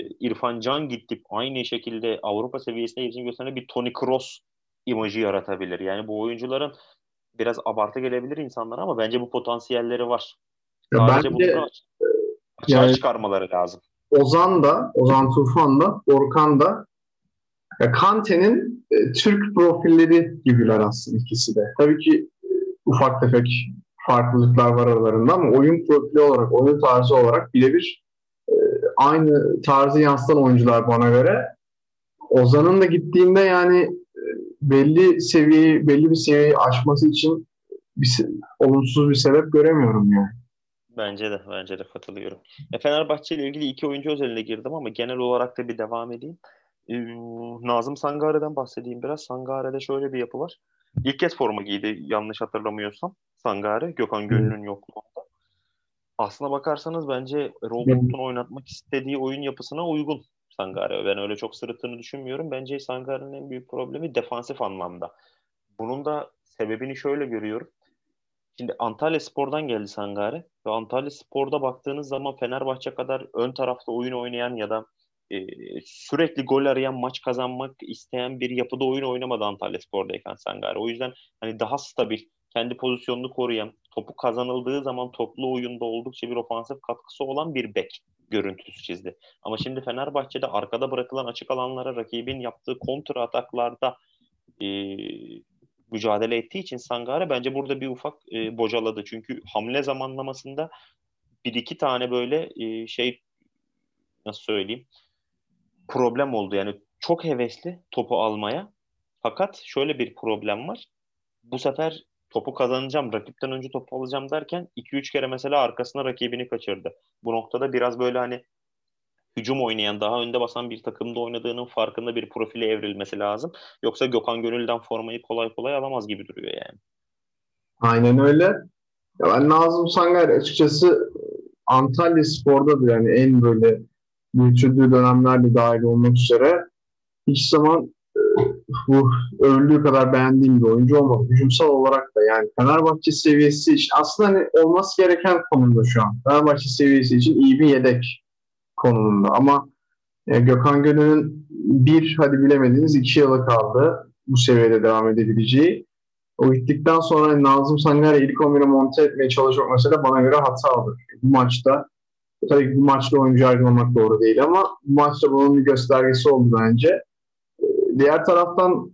İrfan Can gidip aynı şekilde Avrupa seviyesinde gelişim gösteren bir Tony Kroos imajı yaratabilir. Yani bu oyuncuların biraz abartı gelebilir insanlara ama bence bu potansiyelleri var. Sadece bence, bunu açığa yani, çıkarmaları lazım. Ozan da, Ozan Tufan da, Orkan da ya Kante'nin e, Türk profilleri gibiler aslında ikisi de. Tabii ki e, ufak tefek farklılıklar var aralarında ama oyun profili olarak, oyun tarzı olarak birebir e, aynı tarzı yansıtan oyuncular bana göre. Ozan'ın da gittiğinde yani e, belli seviyeyi, belli bir seviyeyi aşması için bir, olumsuz bir sebep göremiyorum yani. Bence de, bence de katılıyorum. E, Fenerbahçe ile ilgili iki oyuncu özeline girdim ama genel olarak da bir devam edeyim. Ee, Nazım Sangare'den bahsedeyim biraz. Sangare'de şöyle bir yapı var. İlk kez forma giydi yanlış hatırlamıyorsam Sangare. Gökhan Gönül'ün yokluğunda. Aslına bakarsanız bence Robot'un oynatmak istediği oyun yapısına uygun Sangare. Ben öyle çok sırıttığını düşünmüyorum. Bence Sangare'nin en büyük problemi defansif anlamda. Bunun da sebebini şöyle görüyorum. Şimdi Antalya Spor'dan geldi Sangare ve Antalya Spor'da baktığınız zaman Fenerbahçe kadar ön tarafta oyun oynayan ya da e, sürekli gol arayan, maç kazanmak isteyen bir yapıda oyun oynamadı Antalya Spor'dayken Sangare. O yüzden hani daha stabil, kendi pozisyonunu koruyan, topu kazanıldığı zaman toplu oyunda oldukça bir ofansif katkısı olan bir bek görüntüsü çizdi. Ama şimdi Fenerbahçe'de arkada bırakılan açık alanlara rakibin yaptığı kontra ataklarda e, mücadele ettiği için Sangare bence burada bir ufak e, bocaladı. Çünkü hamle zamanlamasında bir iki tane böyle e, şey nasıl söyleyeyim problem oldu. Yani çok hevesli topu almaya. Fakat şöyle bir problem var. Bu sefer topu kazanacağım, rakipten önce topu alacağım derken 2-3 kere mesela arkasına rakibini kaçırdı. Bu noktada biraz böyle hani hücum oynayan, daha önde basan bir takımda oynadığının farkında bir profile evrilmesi lazım. Yoksa Gökhan Gönül'den formayı kolay kolay alamaz gibi duruyor yani. Aynen öyle. Ya ben Nazım Sangar açıkçası Antalya Spor'da da yani en böyle büyütüldüğü dönemlerde dahil olmak üzere hiç zaman e, bu övüldüğü kadar beğendiğim bir oyuncu olmadı. Hücumsal olarak da yani Fenerbahçe seviyesi için aslında hani olması gereken konumda şu an. Fenerbahçe seviyesi için iyi bir yedek konumunda ama e, Gökhan Gönül'ün bir hadi bilemediğiniz iki yılı kaldı bu seviyede devam edebileceği. O gittikten sonra Nazım Sangar'ı ilk 11'e monte etmeye çalışmak mesela bana göre hatadır. Bu maçta Tabii ki bu maçta oyuncu ayrılmak doğru değil ama bu maçta bunun bir göstergesi oldu bence. Ee, diğer taraftan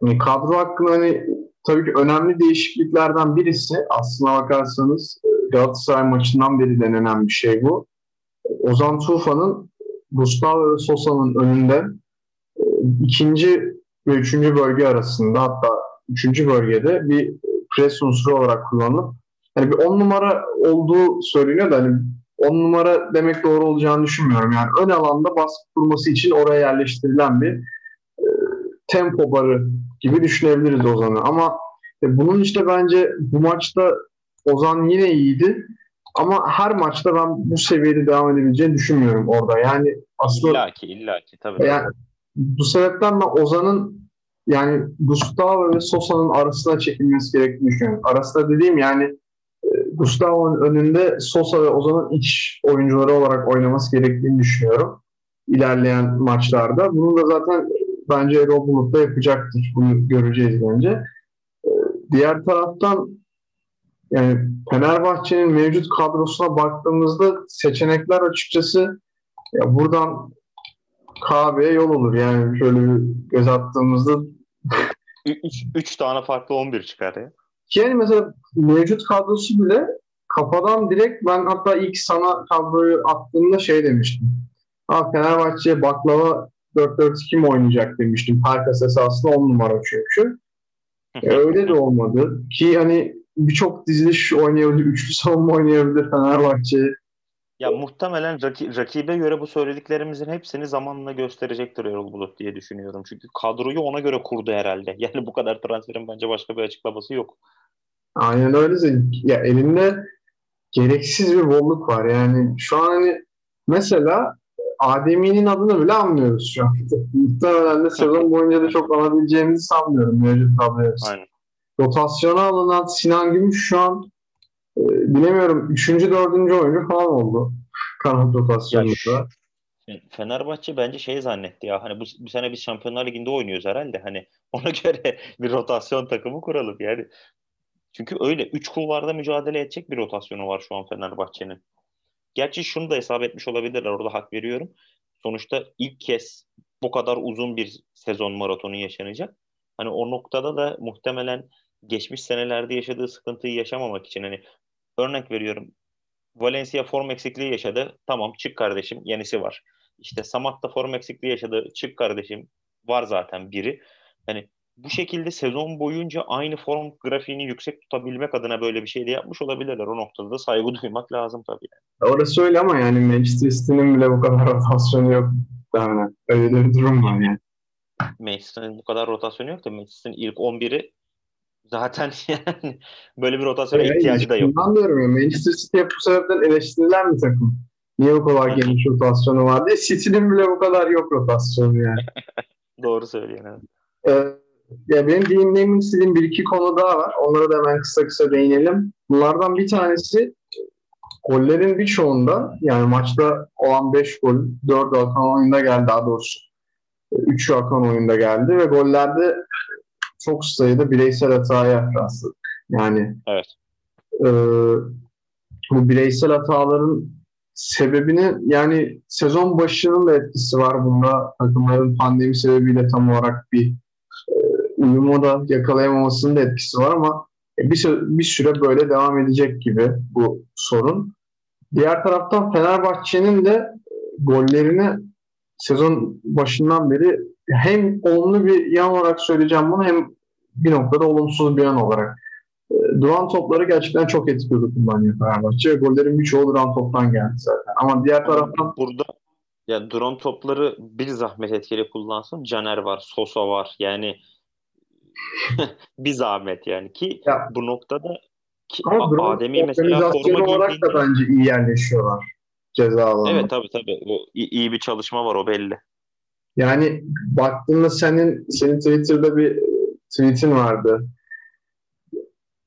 hani kadro hakkında hani tabii ki önemli değişikliklerden birisi aslına bakarsanız e, Galatasaray maçından beri denenen bir şey bu. Ozan Tufan'ın Gustavo Sosa'nın önünde e, ikinci ve üçüncü bölge arasında hatta üçüncü bölgede bir pres unsuru olarak kullanılıp yani bir on numara olduğu söyleniyor da hani 10 numara demek doğru olacağını düşünmüyorum. Yani ön alanda baskı kurması için oraya yerleştirilen bir e, tempo barı gibi düşünebiliriz Ozan'ı. Ama e, bunun işte bence bu maçta Ozan yine iyiydi. Ama her maçta ben bu seviyede devam edebileceğini düşünmüyorum orada. Yani aslında illaki illaki tabii. Yani, bu sebepten ben Ozan'ın yani Gustavo ve Sosa'nın arasına çekilmesi gerektiğini düşünüyorum. Arasında dediğim yani Gustavo'nun önünde Sosa ve Ozan'ın iç oyuncuları olarak oynaması gerektiğini düşünüyorum ilerleyen maçlarda. Bunun da zaten bence Erol Bulut da yapacaktır. Bunu göreceğiz bence. Ee, diğer taraftan yani Fenerbahçe'nin mevcut kadrosuna baktığımızda seçenekler açıkçası ya buradan KB'ye yol olur. Yani şöyle bir göz attığımızda 3 tane farklı 11 çıkar ya. Yani mesela mevcut kadrosu bile kafadan direkt ben hatta ilk sana kadroyu attığımda şey demiştim. Ha, Fenerbahçe'ye baklava 4-4-2 mi oynayacak demiştim. Perkas esasında 10 numara çünkü. e, öyle de olmadı. Ki hani birçok diziliş oynayabilir, üçlü savunma oynayabilir Fenerbahçe. Ya muhtemelen raki, rakibe göre bu söylediklerimizin hepsini zamanla gösterecektir Erol Bulut diye düşünüyorum. Çünkü kadroyu ona göre kurdu herhalde. Yani bu kadar transferin bence başka bir açıklaması yok. Aynen öyle. Ya elinde gereksiz bir bolluk var. Yani şu an hani mesela Adem'i'nin adını bile anmıyoruz şu an. Muhtemelen de sezon boyunca da çok alabileceğimizi sanmıyorum mevcut kadroya. Rotasyona alınan Sinan Gümüş şu an e, bilemiyorum 3. 4. oyuncu falan oldu. Kanat rotasyonunda. Fenerbahçe bence şey zannetti ya hani bu, bu sene biz Şampiyonlar Ligi'nde oynuyoruz herhalde hani ona göre bir rotasyon takımı kuralım yani. Çünkü öyle 3 kulvarda mücadele edecek bir rotasyonu var şu an Fenerbahçe'nin. Gerçi şunu da hesap etmiş olabilirler. Orada hak veriyorum. Sonuçta ilk kez bu kadar uzun bir sezon maratonu yaşanacak. Hani o noktada da muhtemelen geçmiş senelerde yaşadığı sıkıntıyı yaşamamak için hani örnek veriyorum. Valencia form eksikliği yaşadı. Tamam çık kardeşim yenisi var. İşte Samat da form eksikliği yaşadı. Çık kardeşim var zaten biri. Hani bu şekilde sezon boyunca aynı form grafiğini yüksek tutabilmek adına böyle bir şey de yapmış olabilirler. O noktada da saygı duymak lazım tabii. Yani. Orası öyle ama yani Manchester City'nin bile bu kadar rotasyonu yok. Öyle bir durum var yani. Manchester'ın bu kadar rotasyonu yok da Manchester'ın ilk 11'i zaten yani böyle bir rotasyona yani ihtiyacı da yok. Diyorum ya Manchester City hep bu sebepten eleştirilen bir takım. Niye bu kadar geniş rotasyonu var diye. City'nin bile bu kadar yok rotasyonu yani. Doğru söylüyorsun. Evet. Ee, ya benim değinmemi istediğim bir iki konu daha var. Onlara da hemen kısa kısa değinelim. Bunlardan bir tanesi gollerin birçoğunda yani maçta olan 5 gol 4 akan oyunda geldi daha doğrusu. 3 akan oyunda geldi ve gollerde çok sayıda bireysel hataya rastladık. Yani evet. e, bu bireysel hataların sebebini yani sezon başının da etkisi var bunda takımların pandemi sebebiyle tam olarak bir uyumu da yakalayamamasının da etkisi var ama bir, süre, bir süre böyle devam edecek gibi bu sorun. Diğer taraftan Fenerbahçe'nin de gollerini sezon başından beri hem olumlu bir yan olarak söyleyeceğim bunu hem bir noktada olumsuz bir yan olarak. E, duran topları gerçekten çok etkili kullanıyor Fenerbahçe. Gollerin birçoğu duran toptan geldi zaten. Ama diğer taraftan... Burada ya duran topları bir zahmet etkili kullansın. Caner var, Sosa var. Yani bir zahmet yani ki ya. bu noktada ki Adem'i mesela forma olarak da bence iyi yerleşiyorlar ceza. Evet tabii tabii. O, iyi bir çalışma var o belli. Yani baktığında senin senin Twitter'da bir tweetin vardı.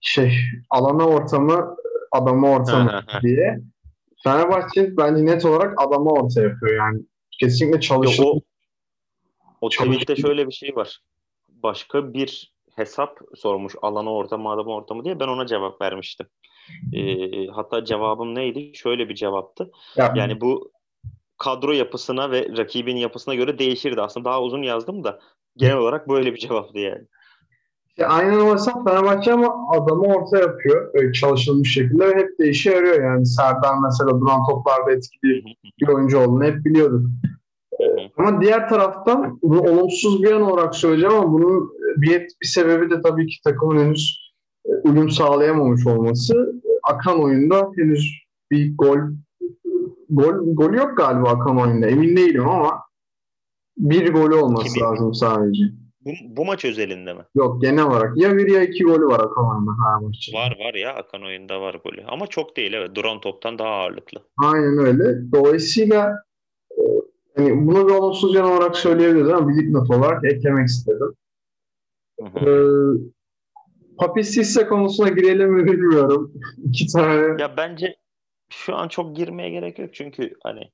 Şey alana ortamı adama ortamı diye. Fenerbahçe bence net olarak adama orta yapıyor yani. Kesinlikle çalışıyor. O, o tweette şöyle bir şey var başka bir hesap sormuş alanı ortamı adamı ortamı diye ben ona cevap vermiştim. E, hatta cevabım neydi? Şöyle bir cevaptı. Ya. Yani bu kadro yapısına ve rakibin yapısına göre değişirdi. Aslında daha uzun yazdım da genel olarak böyle bir cevaptı yani. İşte aynen o hesap Fenerbahçe ama adamı orta yapıyor. Böyle çalışılmış şekilde ve hep de işe yarıyor yani. Serdar mesela duran toplarda etkili bir oyuncu olduğunu hep biliyorduk. Ama diğer taraftan bunu olumsuz bir yan olarak söyleyeceğim ama bunun bir, bir sebebi de tabii ki takımın henüz e, uyum sağlayamamış olması. Akan oyunda henüz bir gol gol gol yok galiba akan oyunda. Emin değilim ama bir golü olması lazım sadece. Bu, bu maç özelinde mi? Yok genel olarak. Ya bir ya iki golü var Akan oyunda maçta. Var var ya Akan oyunda var golü. Ama çok değil evet. Duran toptan daha ağırlıklı. Aynen öyle. Dolayısıyla yani bunu bir olumsuz yan olarak söyleyebiliriz ama bir dipnot olarak eklemek istedim. Ee, Papi Sisse konusuna girelim mi bilmiyorum. İki tane. Ya bence şu an çok girmeye gerek yok çünkü hani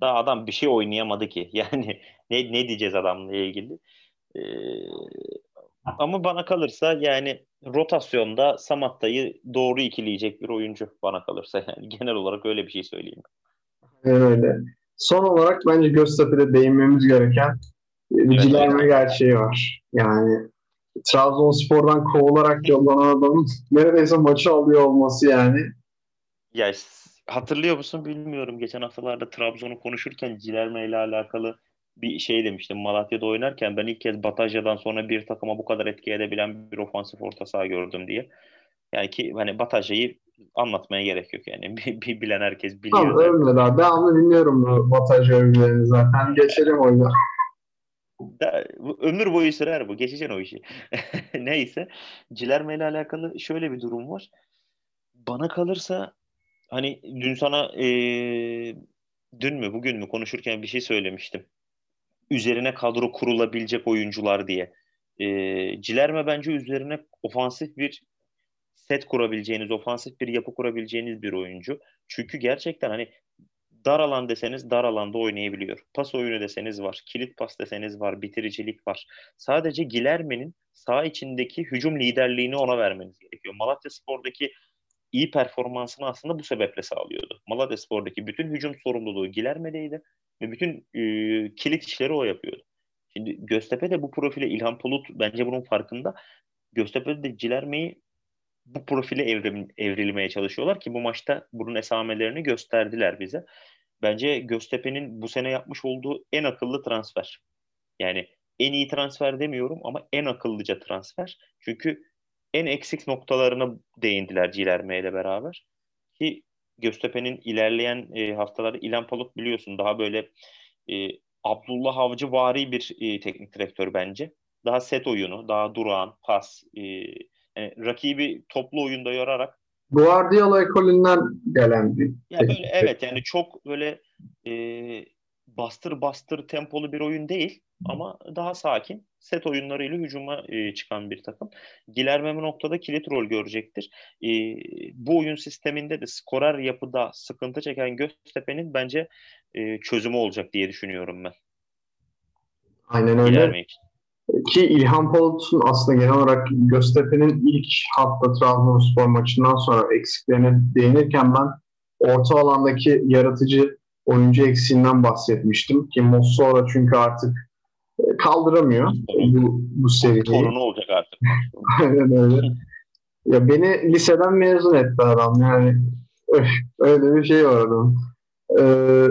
Daha adam bir şey oynayamadı ki. Yani ne, ne diyeceğiz adamla ilgili. Ee, ama bana kalırsa yani rotasyonda Samatta'yı doğru ikileyecek bir oyuncu bana kalırsa. Yani genel olarak öyle bir şey söyleyeyim. Öyle. Son olarak bence Göztepe'de değinmemiz gereken bir evet. gerçeği var. Yani Trabzonspor'dan kovularak yollanan adamın neredeyse maçı alıyor olması yani. Ya hatırlıyor musun bilmiyorum. Geçen haftalarda Trabzon'u konuşurken Cilerme ile alakalı bir şey demiştim. Malatya'da oynarken ben ilk kez Batasya'dan sonra bir takıma bu kadar etki edebilen bir ofansif orta saha gördüm diye. Yani ki hani Batasya'yı anlatmaya gerek yok yani. Bir, bir bilen herkes biliyor. Tamam öyle daha. Devamlı bilmiyorum bu Batajya övgülerini zaten. Geçelim oyuna. Da, ömür boyu sürer bu. Geçeceksin o işi. Neyse. Cilerme ile alakalı şöyle bir durum var. Bana kalırsa hani dün sana e, dün mü bugün mü konuşurken bir şey söylemiştim. Üzerine kadro kurulabilecek oyuncular diye. E, Cilerme bence üzerine ofansif bir set kurabileceğiniz, ofansif bir yapı kurabileceğiniz bir oyuncu. Çünkü gerçekten hani dar alan deseniz dar alanda oynayabiliyor. Pas oyunu deseniz var. Kilit pas deseniz var. Bitiricilik var. Sadece Gilerme'nin sağ içindeki hücum liderliğini ona vermeniz gerekiyor. Malatya Spor'daki iyi performansını aslında bu sebeple sağlıyordu. Malatya Spor'daki bütün hücum sorumluluğu Gilerme'deydi ve bütün e, kilit işleri o yapıyordu. Şimdi Göztepe de bu profile İlhan Polut bence bunun farkında. Göztepe de Cilerme'yi bu profile evrim, evrilmeye çalışıyorlar ki bu maçta bunun esamelerini gösterdiler bize. Bence Göztepe'nin bu sene yapmış olduğu en akıllı transfer. Yani en iyi transfer demiyorum ama en akıllıca transfer. Çünkü en eksik noktalarına değindiler Cilerme ile beraber. Ki Göztepe'nin ilerleyen e, haftaları İlhan Palut biliyorsun daha böyle e, Abdullah Avcı vari bir e, teknik direktör bence. Daha set oyunu, daha durağan, pas, e, yani rakibi toplu oyunda yorarak Guardiola ekolünden gelen bir. Ya böyle, evet yani çok böyle e, bastır bastır tempolu bir oyun değil ama daha sakin set oyunlarıyla hücuma e, çıkan bir takım. Gilerme bu noktada kilit rol görecektir. E, bu oyun sisteminde de skorer yapıda sıkıntı çeken Göztepe'nin bence e, çözümü olacak diye düşünüyorum ben. Aynen öyle. Gilerme için. Ki İlhan Palut'un aslında genel olarak Göztepe'nin ilk hafta Trabzonspor maçından sonra eksiklerine değinirken ben orta alandaki yaratıcı oyuncu eksiğinden bahsetmiştim. Ki Mossora çünkü artık e, kaldıramıyor bu, bu seviyeyi. Torunu olacak artık. Aynen öyle. Ya beni liseden mezun etti adam yani. Öyle bir şey var adam. Ee,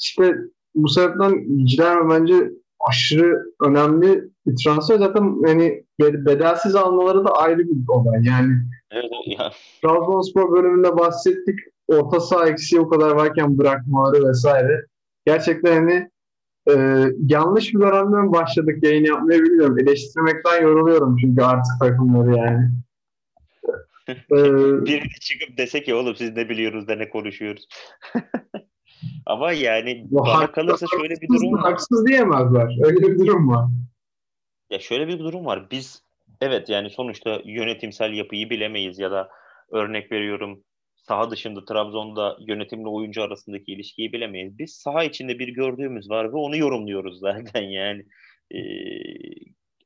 işte bu sebepten Cilerme bence aşırı önemli bir transfer. Zaten yani bedelsiz almaları da ayrı bir olay. Yani evet, ya. Trabzonspor bölümünde bahsettik. Orta saha eksiği o kadar varken bırakmaları vesaire. Gerçekten hani e, yanlış bir dönemden başladık yayın yapmayı bilmiyorum. Eleştirmekten yoruluyorum çünkü artık takımları yani. ee, Biri çıkıp dese ki oğlum siz ne biliyoruz da ne konuşuyoruz. Ama yani Bu bana haksız, kalırsa şöyle bir durum var. Haksız diyemezler. Öyle bir durum var. Ya şöyle bir durum var. Biz evet yani sonuçta yönetimsel yapıyı bilemeyiz ya da örnek veriyorum saha dışında Trabzon'da yönetimle oyuncu arasındaki ilişkiyi bilemeyiz. Biz saha içinde bir gördüğümüz var ve onu yorumluyoruz zaten yani. E,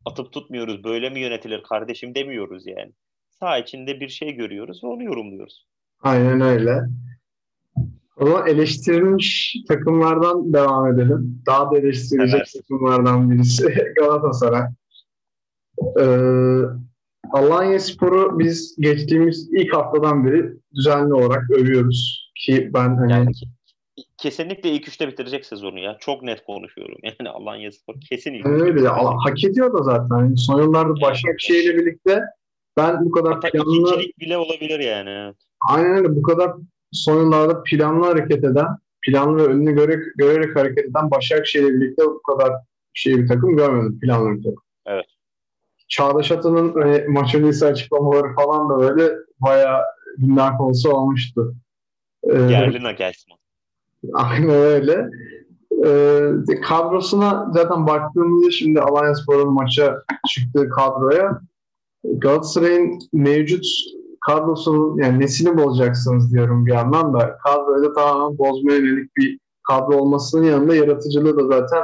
atıp tutmuyoruz. Böyle mi yönetilir kardeşim demiyoruz yani. Saha içinde bir şey görüyoruz ve onu yorumluyoruz. Aynen öyle. O zaman eleştirilmiş takımlardan devam edelim. Daha da eleştirilecek evet. takımlardan birisi Galatasaray. Ee, Alanya Spor'u biz geçtiğimiz ilk haftadan beri düzenli olarak övüyoruz. Ki ben hani... Yani kesinlikle ilk üçte bitirecek sezonu ya. Çok net konuşuyorum. Yani Alanya Spor kesin ilk Öyle ya, hak ediyor da zaten. son yıllarda evet. Başakşehir ile birlikte ben bu kadar Hatta planlı... bile olabilir yani. Aynen öyle. Bu kadar son yıllarda planlı hareket eden, planlı ve önünü göre, görerek hareket eden Başakşehir'le birlikte bu kadar şey bir takım görmedim. Planlı bir takım. Çağdaş Atan'ın hani, maç öncesi açıklamaları falan da böyle bayağı gündem konusu olmuştu. Ee, Yerlina Gelsman. Aynen öyle. Ee, kadrosuna zaten baktığımızda şimdi Alliance Spor'un maça çıktığı kadroya Galatasaray'ın mevcut kadrosunun yani nesini bozacaksınız diyorum bir yandan da kadroyu da tamamen bozmaya yönelik bir kadro olmasının yanında yaratıcılığı da zaten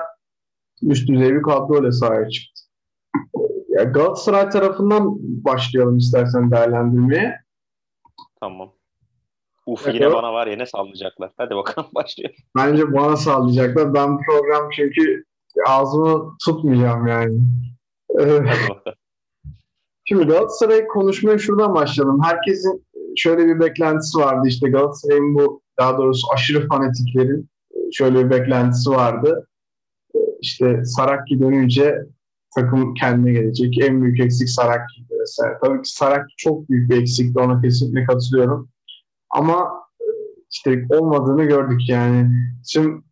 üst düzey bir kadro ile sahaya çıktı. Ya Galatasaray tarafından başlayalım istersen değerlendirmeye. Tamam. Uf evet, yine bana var ya ne sallayacaklar. Hadi bakalım başlayalım. Bence bana sallayacaklar. Ben program çünkü ağzımı tutmayacağım yani. Şimdi Galatasaray konuşmaya şuradan başlayalım. Herkesin şöyle bir beklentisi vardı. İşte Galatasaray'ın bu daha doğrusu aşırı fanatiklerin şöyle bir beklentisi vardı. İşte Sarakki dönünce takım kendine gelecek. En büyük eksik Sarakki vesaire. Tabii ki Sarakki çok büyük bir eksikti. Ona kesinlikle katılıyorum. Ama işte olmadığını gördük yani. Şimdi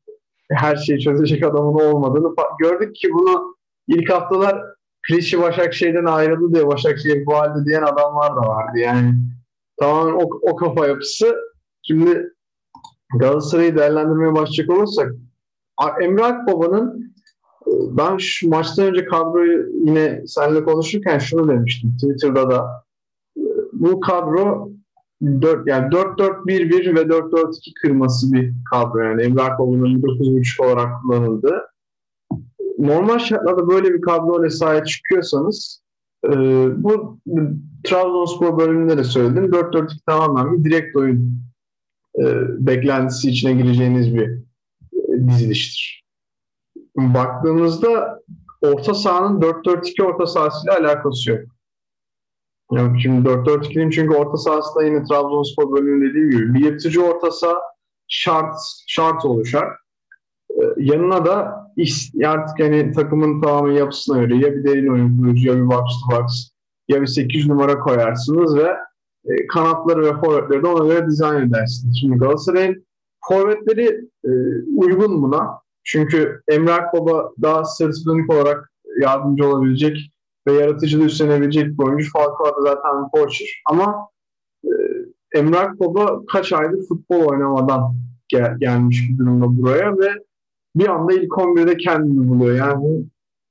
her şeyi çözecek adamın olmadığını gördük ki bunu ilk haftalar Klişi Başakşehir'den ayrıldı diye Başakşehir bu halde diyen adamlar da vardı. Yani tamamen o, o kafa yapısı. Şimdi Galatasaray'ı değerlendirmeye başlayacak olursak Emre Akbaba'nın e, ben şu maçtan önce kadroyu yine seninle konuşurken şunu demiştim Twitter'da da bu kadro 4 yani 4-4-1-1 ve 4-4-2 kırması bir kadro yani Emre Akbaba'nın 9.5 olarak kullanıldı. Normal şartlarda böyle bir kadroyla sahaya çıkıyorsanız e, bu Trabzonspor bölümünde de söyledim. 4-4-2 tamamen bir direkt oyun e, beklentisi içine gireceğiniz bir e, diziliştir. Baktığımızda orta sahanın 4-4-2 orta sahasıyla alakası yok. Yani şimdi 4-4-2'nin çünkü orta sahasında yine Trabzonspor bölümünün dediğim gibi bir yırtıcı orta saha şart, şart oluşar. Ee, yanına da artık yani takımın tamamen yapısına göre ya bir derin oyun kurucu ya bir box to box ya bir 8 numara koyarsınız ve e, kanatları ve forvetleri de ona göre dizayn edersiniz. Şimdi Galatasaray'ın forvetleri e, uygun buna. Çünkü Emre Akbaba daha sırtı olarak yardımcı olabilecek ve yaratıcılığı üstlenebilecek bir oyuncu. Falcao da zaten bir poacher. Ama e, Emre Akbaba kaç aydır futbol oynamadan gel, gelmiş bir durumda buraya ve bir anda ilk 11'de kendini buluyor. Yani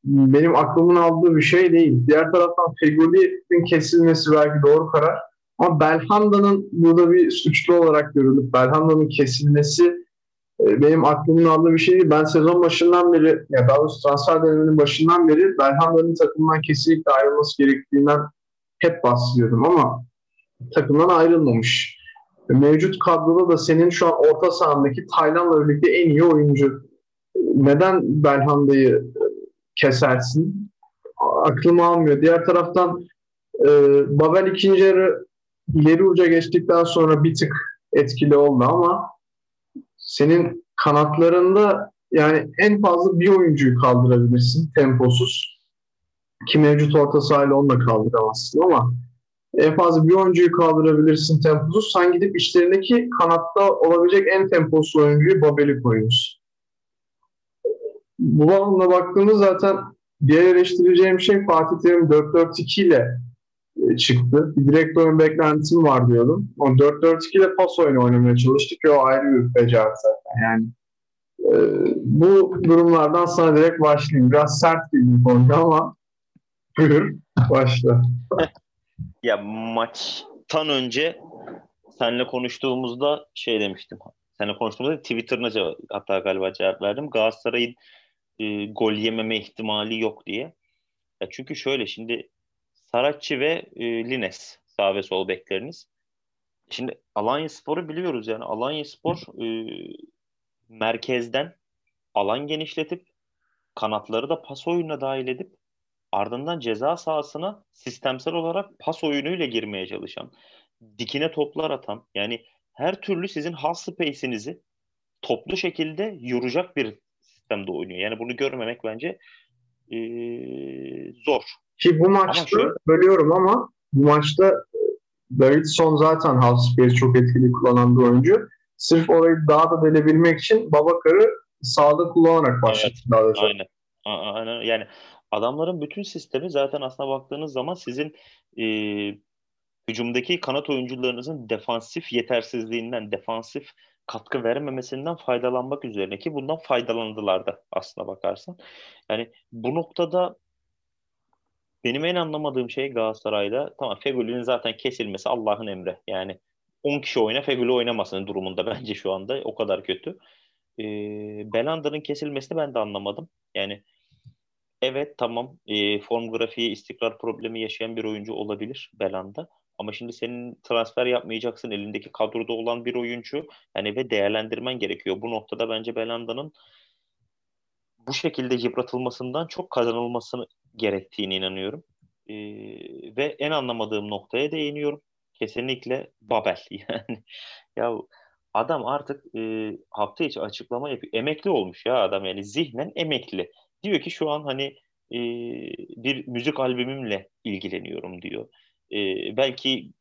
benim aklımın aldığı bir şey değil. Diğer taraftan Fegoli'nin kesilmesi belki doğru karar. Ama Belhanda'nın burada bir suçlu olarak görülüp Belhanda'nın kesilmesi benim aklımın aldığı bir şey değil. Ben sezon başından beri ya daha doğrusu transfer döneminin başından beri Belhanda'nın takımdan kesinlikle ayrılması gerektiğinden hep bahsediyordum ama takımdan ayrılmamış. Mevcut kadroda da senin şu an orta sahandaki Taylan'la birlikte en iyi oyuncu neden Belhanda'yı e, kesersin? Aklım almıyor. Diğer taraftan e, Babel ikinci yarı ileri uca geçtikten sonra bir tık etkili oldu ama senin kanatlarında yani en fazla bir oyuncuyu kaldırabilirsin temposuz. Ki mevcut orta sahayla onu da kaldıramazsın ama en fazla bir oyuncuyu kaldırabilirsin temposuz. Sen gidip işlerindeki kanatta olabilecek en temposuz oyuncuyu Babel'i koyuyorsun bu bağlamda baktığımız zaten diğer eleştireceğim şey Fatih Terim 4-4-2 ile çıktı. Bir direkt oyun beklentim var diyordum. O 4-4-2 ile pas oyunu oynamaya çalıştık ve o ayrı bir beceri zaten. Yani e, bu durumlardan sana direkt başlayayım. Biraz sert bir konu ama buyur başla. ya maçtan önce seninle konuştuğumuzda şey demiştim. Seninle konuştuğumuzda Twitter'ına cevap, hatta galiba cevap verdim. Galatasaray'ın e, gol yememe ihtimali yok diye. Ya çünkü şöyle şimdi Saratçı ve e, Lines sağ ve sol bekleriniz. Şimdi Alanya Spor'u biliyoruz yani Alanya Spor e, merkezden alan genişletip kanatları da pas oyununa dahil edip ardından ceza sahasına sistemsel olarak pas oyunuyla girmeye çalışan, dikine toplar atan yani her türlü sizin half space'inizi toplu şekilde yoracak bir sistemde oynuyor. Yani bunu görmemek bence e, zor. Ki bu maçta ama şöyle, bölüyorum ama bu maçta e, Davidson zaten half space çok etkili kullanan bir oyuncu. Sırf orayı daha da delebilmek için Babakar'ı sağda kullanarak başladı. Evet, aynen. aynen. Yani adamların bütün sistemi zaten aslına baktığınız zaman sizin e, hücumdaki kanat oyuncularınızın defansif yetersizliğinden, defansif katkı vermemesinden faydalanmak üzerine ki bundan faydalandılar da aslına bakarsan. Yani bu noktada benim en anlamadığım şey Galatasaray'da tamam Fegüli'nin zaten kesilmesi Allah'ın emri. Yani 10 kişi oyna Fegüli oynamasının durumunda bence şu anda o kadar kötü. e, Belanda'nın kesilmesini ben de anlamadım. Yani evet tamam e, form grafiği istikrar problemi yaşayan bir oyuncu olabilir Belanda. Ama şimdi senin transfer yapmayacaksın elindeki kadroda olan bir oyuncu yani ve değerlendirmen gerekiyor. Bu noktada bence Belanda'nın bu şekilde yıpratılmasından çok kazanılmasını gerektiğini inanıyorum. Ee, ve en anlamadığım noktaya değiniyorum. Kesinlikle Babel. Yani ya adam artık e, hafta içi açıklama yapıyor. Emekli olmuş ya adam yani zihnen emekli. Diyor ki şu an hani e, bir müzik albümümle ilgileniyorum diyor. E, belki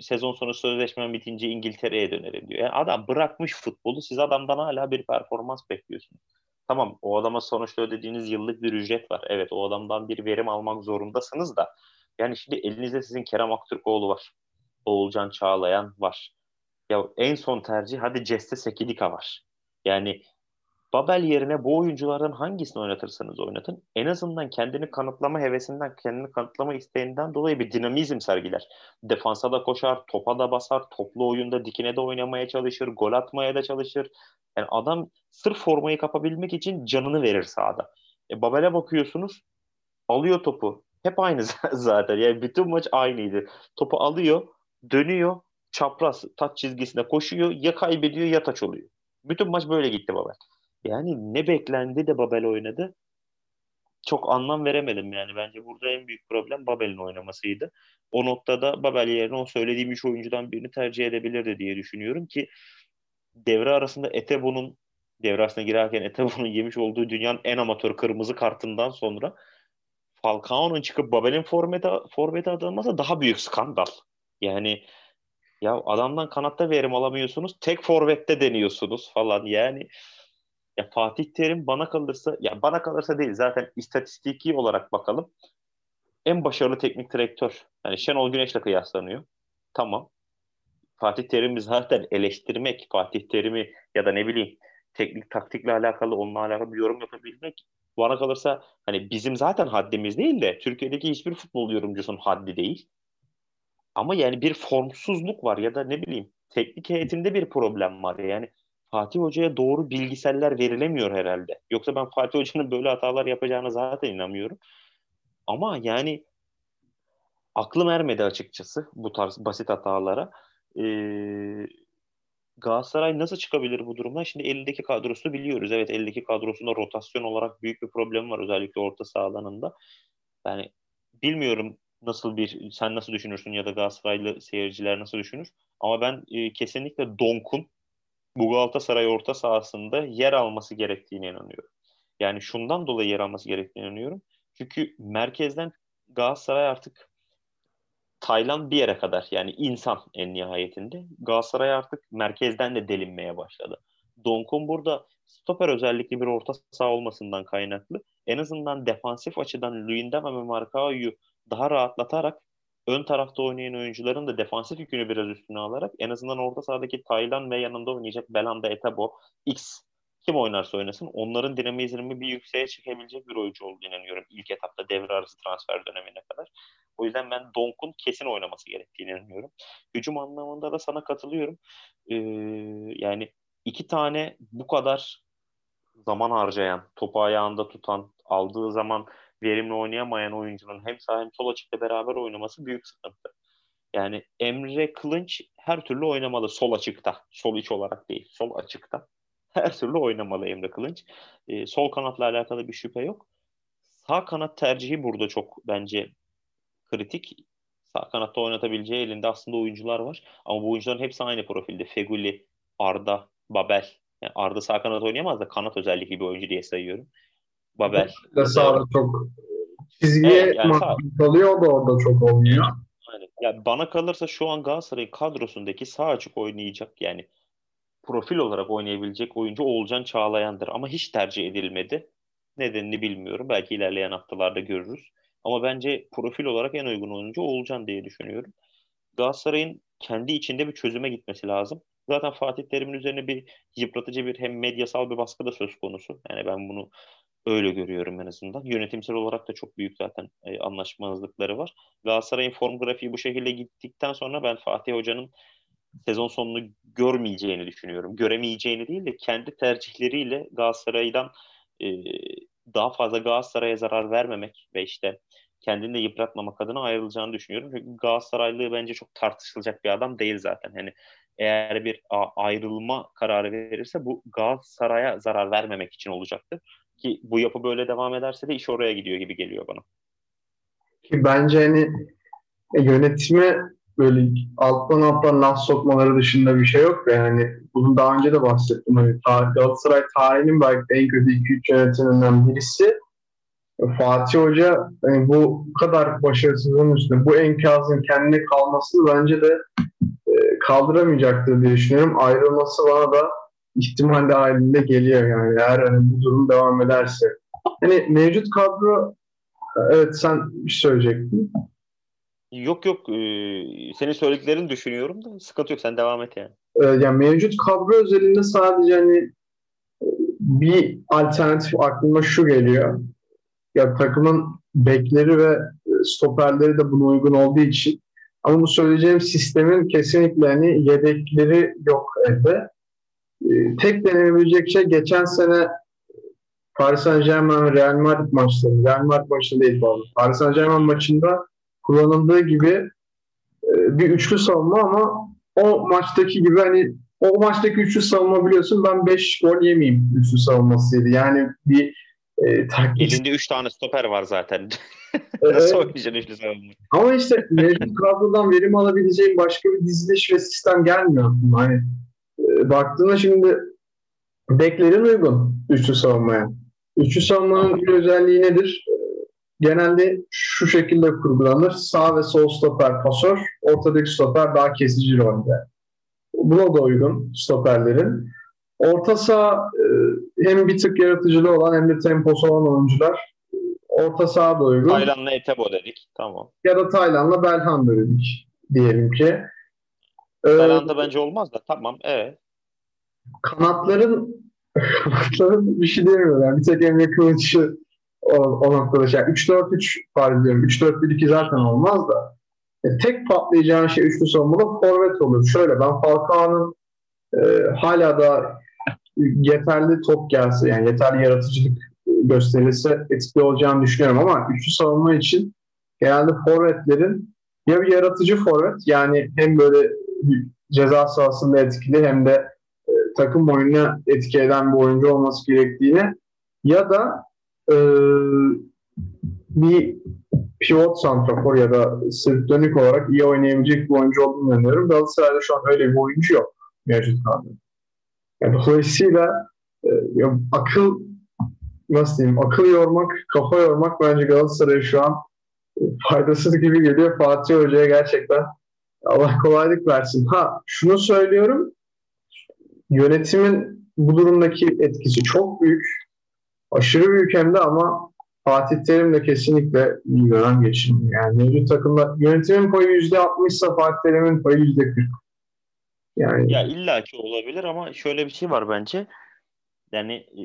sezon sonu sözleşmem bitince İngiltere'ye dönerim diyor. Yani adam bırakmış futbolu. Siz adamdan hala bir performans bekliyorsunuz. Tamam o adama sonuçta ödediğiniz yıllık bir ücret var. Evet o adamdan bir verim almak zorundasınız da. Yani şimdi elinizde sizin Kerem Aktürkoğlu var. Oğulcan Çağlayan var. Ya en son tercih hadi Ceste Sekidika var. Yani Babel yerine bu oyunculardan hangisini oynatırsanız oynatın en azından kendini kanıtlama hevesinden, kendini kanıtlama isteğinden dolayı bir dinamizm sergiler. Defansa da koşar, topa da basar, toplu oyunda dikine de oynamaya çalışır, gol atmaya da çalışır. Yani adam sırf formayı kapabilmek için canını verir sahada. E, Babel'e bakıyorsunuz alıyor topu. Hep aynı zaten. Yani bütün maç aynıydı. Topu alıyor, dönüyor, çapraz taç çizgisine koşuyor. Ya kaybediyor ya taç oluyor. Bütün maç böyle gitti Babel. Yani ne beklendi de Babel oynadı. Çok anlam veremedim yani. Bence burada en büyük problem Babel'in oynamasıydı. O noktada Babel yerine o söylediğim üç oyuncudan birini tercih edebilirdi diye düşünüyorum ki devre arasında Etebo'nun devre arasına girerken Etebo'nun yemiş olduğu dünyanın en amatör kırmızı kartından sonra Falcao'nun çıkıp Babel'in forvete, forvete adılması daha büyük skandal. Yani ya adamdan kanatta verim alamıyorsunuz. Tek forvette deniyorsunuz falan. Yani ya Fatih Terim bana kalırsa ya bana kalırsa değil zaten istatistiki olarak bakalım. En başarılı teknik direktör. Yani Şenol Güneş'le kıyaslanıyor. Tamam. Fatih Terim'i zaten eleştirmek, Fatih Terim'i ya da ne bileyim teknik taktikle alakalı onunla alakalı bir yorum yapabilmek bana kalırsa hani bizim zaten haddimiz değil de Türkiye'deki hiçbir futbol yorumcusunun haddi değil. Ama yani bir formsuzluk var ya da ne bileyim teknik heyetinde bir problem var. Yani Fatih Hoca'ya doğru bilgiseller verilemiyor herhalde. Yoksa ben Fatih Hoca'nın böyle hatalar yapacağına zaten inanmıyorum. Ama yani aklım ermedi açıkçası bu tarz basit hatalara. Ee, Galatasaray nasıl çıkabilir bu durumdan? Şimdi elindeki kadrosunu biliyoruz. Evet elindeki kadrosunda rotasyon olarak büyük bir problem var özellikle orta saha alanında. Yani bilmiyorum nasıl bir sen nasıl düşünürsün ya da Galatasaraylı seyirciler nasıl düşünür? Ama ben e, kesinlikle Donk'un bu Galatasaray orta sahasında yer alması gerektiğine inanıyorum. Yani şundan dolayı yer alması gerektiğine inanıyorum. Çünkü merkezden Galatasaray artık Tayland bir yere kadar yani insan en nihayetinde. Galatasaray artık merkezden de delinmeye başladı. Donk'un burada stoper özellikle bir orta saha olmasından kaynaklı en azından defansif açıdan Luyendam ve Marcao'yu daha rahatlatarak ön tarafta oynayan oyuncuların da defansif yükünü biraz üstüne alarak en azından orta sahadaki Taylan ve yanında oynayacak Belanda, Etabo, X kim oynarsa oynasın onların dinamizmi bir yükseğe çıkabilecek bir oyuncu olduğunu inanıyorum ilk etapta devre arası transfer dönemine kadar. O yüzden ben Donk'un kesin oynaması gerektiğini inanıyorum. Hücum anlamında da sana katılıyorum. Ee, yani iki tane bu kadar zaman harcayan, topu ayağında tutan, aldığı zaman verimli oynayamayan oyuncunun hem sağ hem sol açıkta beraber oynaması büyük sıkıntı. Yani Emre Kılınç her türlü oynamalı sol açıkta. Sol iç olarak değil, sol açıkta. Her türlü oynamalı Emre Kılınç. Ee, sol kanatla alakalı bir şüphe yok. Sağ kanat tercihi burada çok bence kritik. Sağ kanatta oynatabileceği elinde aslında oyuncular var. Ama bu oyuncuların hepsi aynı profilde. Feguli, Arda, Babel. Yani Arda sağ kanat oynayamaz da kanat özellikle bir oyuncu diye sayıyorum. Babel. De sağda çok çizgiye evet, yani sağ... kalıyor da orada çok olmuyor. Yani, yani bana kalırsa şu an Galatasaray'ın kadrosundaki sağ açık oynayacak yani profil olarak oynayabilecek oyuncu Oğulcan Çağlayan'dır. Ama hiç tercih edilmedi. Nedenini bilmiyorum. Belki ilerleyen haftalarda görürüz. Ama bence profil olarak en uygun oyuncu Oğulcan diye düşünüyorum. Galatasaray'ın kendi içinde bir çözüme gitmesi lazım. Zaten Fatih Terim'in üzerine bir yıpratıcı bir hem medyasal bir baskı da söz konusu. Yani ben bunu öyle görüyorum en azından. Yönetimsel olarak da çok büyük zaten e, anlaşmazlıkları var. Galatasaray'ın form grafiği bu şekilde gittikten sonra ben Fatih Hoca'nın sezon sonunu görmeyeceğini düşünüyorum. Göremeyeceğini değil de kendi tercihleriyle Galatasaray'dan e, daha fazla Galatasaray'a zarar vermemek ve işte kendini de yıpratmamak adına ayrılacağını düşünüyorum. Çünkü Galatasaraylı bence çok tartışılacak bir adam değil zaten. Hani eğer bir ayrılma kararı verirse bu Galatasaray'a zarar vermemek için olacaktır. Ki bu yapı böyle devam ederse de iş oraya gidiyor gibi geliyor bana. Ki bence hani e, yönetime böyle alttan alttan laf sokmaları dışında bir şey yok. Yani bunu daha önce de bahsettim. Hani Galatasaray tarihinin belki en kötü 2-3 yönetiminden birisi. Fatih Hoca hani bu kadar başarısızlığın üstünde bu enkazın kendine kalmasını bence de kaldıramayacaktır diye düşünüyorum. Ayrılması bana da ihtimal dahilinde geliyor yani eğer hani bu durum devam ederse. Hani mevcut kadro evet sen bir şey söyleyecektin. Yok yok ee, senin söylediklerini düşünüyorum da sıkıntı yok sen devam et yani. Ee, yani mevcut kadro özelinde sadece hani bir alternatif aklıma şu geliyor. Ya takımın bekleri ve stoperleri de buna uygun olduğu için ama bu söyleyeceğim sistemin kesinlikle hani yedekleri yok elde. Ee, tek denenebilecek şey geçen sene Paris Saint Germain Real Madrid maçları, Real Madrid maçında değil pardon. Paris Saint Germain maçında kullanıldığı gibi e, bir üçlü savunma ama o maçtaki gibi hani o maçtaki üçlü savunma biliyorsun ben 5 gol yemeyeyim üçlü savunmasıydı. Yani bir e, taktik... Elinde 3 tane stoper var zaten. Nasıl oynayacaksın üçlü savunma? Ama işte mevcut kadrodan verim alabileceğim başka bir diziliş ve sistem gelmiyor aklıma. Hani e, baktığında şimdi beklerin uygun üçlü savunmaya. Üçlü savunmanın bir özelliği nedir? genelde şu şekilde kurgulanır. Sağ ve sol stoper pasör, ortadaki stoper daha kesici rolde. Buna da uygun stoperlerin. Orta saha e, hem bir tık yaratıcılığı olan hem de temposu olan oyuncular. Orta saha da uygun. Taylan'la Etebo dedik. Tamam. Ya da Taylan'la Belhanda dedik diyelim ki. Belhanda ee, bence olmaz da tamam evet. Kanatların kanatların bir şey demiyorum. Yani bir tek Emre Kılıç'ı o, o noktada şey. 3-4-3 var diyorum. 3-4-1-2 zaten olmaz da. E, tek patlayacağın şey üçlü savunmada forvet olur. Şöyle ben Falcao'nun e, hala da yeterli top gelse yani yeterli yaratıcılık gösterirse etkili olacağını düşünüyorum ama üçlü savunma için genelde forvetlerin ya bir yaratıcı forvet yani hem böyle ceza sahasında etkili hem de e, takım oyununa etki eden bir oyuncu olması gerektiğini ya da e, bir pivot santrafor ya da sırt dönük olarak iyi oynayabilecek bir oyuncu olduğunu inanıyorum. Galatasaray'da şu an öyle bir oyuncu yok mevcut kadroda. Yani dolayısıyla e, ya akıl nasıl diyeyim akıl yormak, kafa yormak bence Galatasaray'a şu an e, faydasız gibi geliyor. Fatih Hoca'ya gerçekten Allah kolaylık versin. Ha şunu söylüyorum yönetimin bu durumdaki etkisi çok büyük aşırı büyük hem de ama Fatih Terim de kesinlikle iyi dönem geçirmiyor. Yani mevcut takımda yönetimin payı yüzde altmışsa Fatih Terim'in payı yüzde kırk. Yani... Ya illaki olabilir ama şöyle bir şey var bence. Yani e,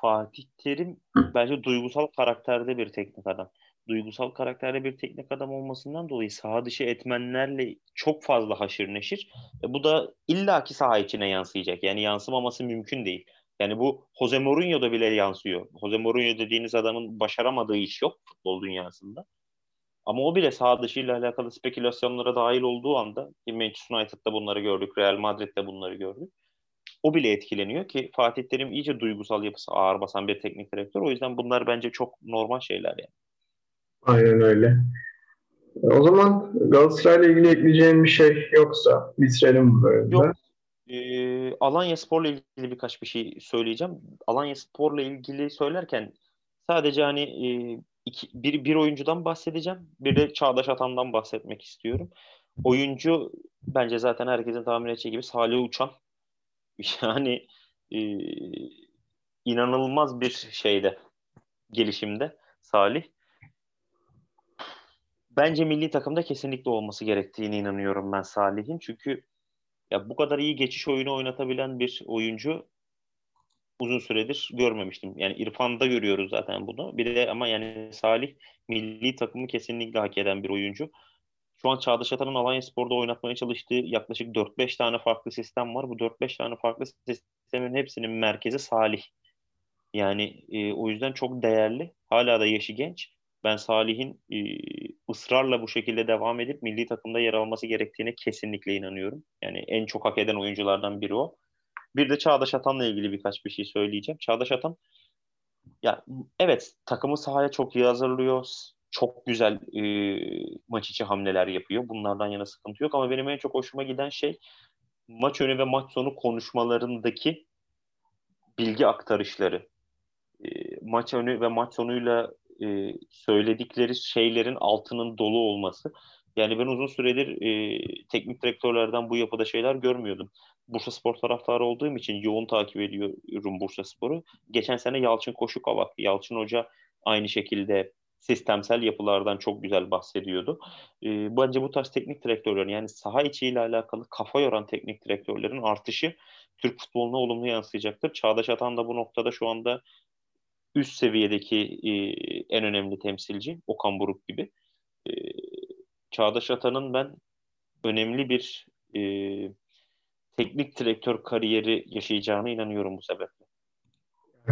Fatih Terim bence duygusal karakterde bir teknik adam. Duygusal karakterde bir teknik adam olmasından dolayı saha dışı etmenlerle çok fazla haşır neşir. E, bu da illaki saha içine yansıyacak. Yani yansımaması mümkün değil. Yani bu Jose Mourinho'da bile yansıyor. Jose Mourinho dediğiniz adamın başaramadığı iş yok futbol dünyasında. Ama o bile sağ dışıyla alakalı spekülasyonlara dahil olduğu anda ki Manchester United'da bunları gördük, Real Madrid'de bunları gördük. O bile etkileniyor ki Fatih Terim iyice duygusal yapısı ağır basan bir teknik direktör. O yüzden bunlar bence çok normal şeyler yani. Aynen öyle. O zaman Galatasaray'la ilgili ekleyeceğim bir şey yoksa bitirelim bu bölümde. Yok. E, Alanya Spor'la ilgili birkaç bir şey söyleyeceğim. Alanya Spor'la ilgili söylerken sadece hani e, iki, bir, bir oyuncudan bahsedeceğim. Bir de Çağdaş Atan'dan bahsetmek istiyorum. Oyuncu bence zaten herkesin tahmin edeceği gibi Salih Uçan. Yani e, inanılmaz bir şeyde gelişimde Salih. Bence milli takımda kesinlikle olması gerektiğini inanıyorum ben Salih'in. Çünkü ya bu kadar iyi geçiş oyunu oynatabilen bir oyuncu uzun süredir görmemiştim. Yani İrfan'da görüyoruz zaten bunu. Bir de ama yani Salih milli takımı kesinlikle hak eden bir oyuncu. Şu an Çağdaş Atan'ın Alanya Spor'da oynatmaya çalıştığı yaklaşık 4-5 tane farklı sistem var. Bu 4-5 tane farklı sistemin hepsinin merkezi Salih. Yani e, o yüzden çok değerli. Hala da yaşı genç. Ben Salih'in e, ısrarla bu şekilde devam edip milli takımda yer alması gerektiğine kesinlikle inanıyorum. Yani en çok hak eden oyunculardan biri o. Bir de Çağdaş Atan'la ilgili birkaç bir şey söyleyeceğim. Çağdaş Atan ya evet takımı sahaya çok iyi hazırlıyor. Çok güzel e, maç içi hamleler yapıyor. Bunlardan yana sıkıntı yok ama benim en çok hoşuma giden şey maç önü ve maç sonu konuşmalarındaki bilgi aktarışları. E, maç önü ve maç sonuyla e, söyledikleri şeylerin altının dolu olması. Yani ben uzun süredir e, teknik direktörlerden bu yapıda şeyler görmüyordum. Bursa Spor taraftarı olduğum için yoğun takip ediyorum Bursa Spor'u. Geçen sene Yalçın Koşukavak, Yalçın Hoca aynı şekilde sistemsel yapılardan çok güzel bahsediyordu. E, bence bu tarz teknik direktörlerin yani saha içiyle alakalı kafa yoran teknik direktörlerin artışı Türk futboluna olumlu yansıyacaktır. Çağdaş Atan da bu noktada şu anda üst seviyedeki e, en önemli temsilci Okan Buruk gibi. E, Çağdaş Atan'ın ben önemli bir e, teknik direktör kariyeri yaşayacağına inanıyorum bu sebeple.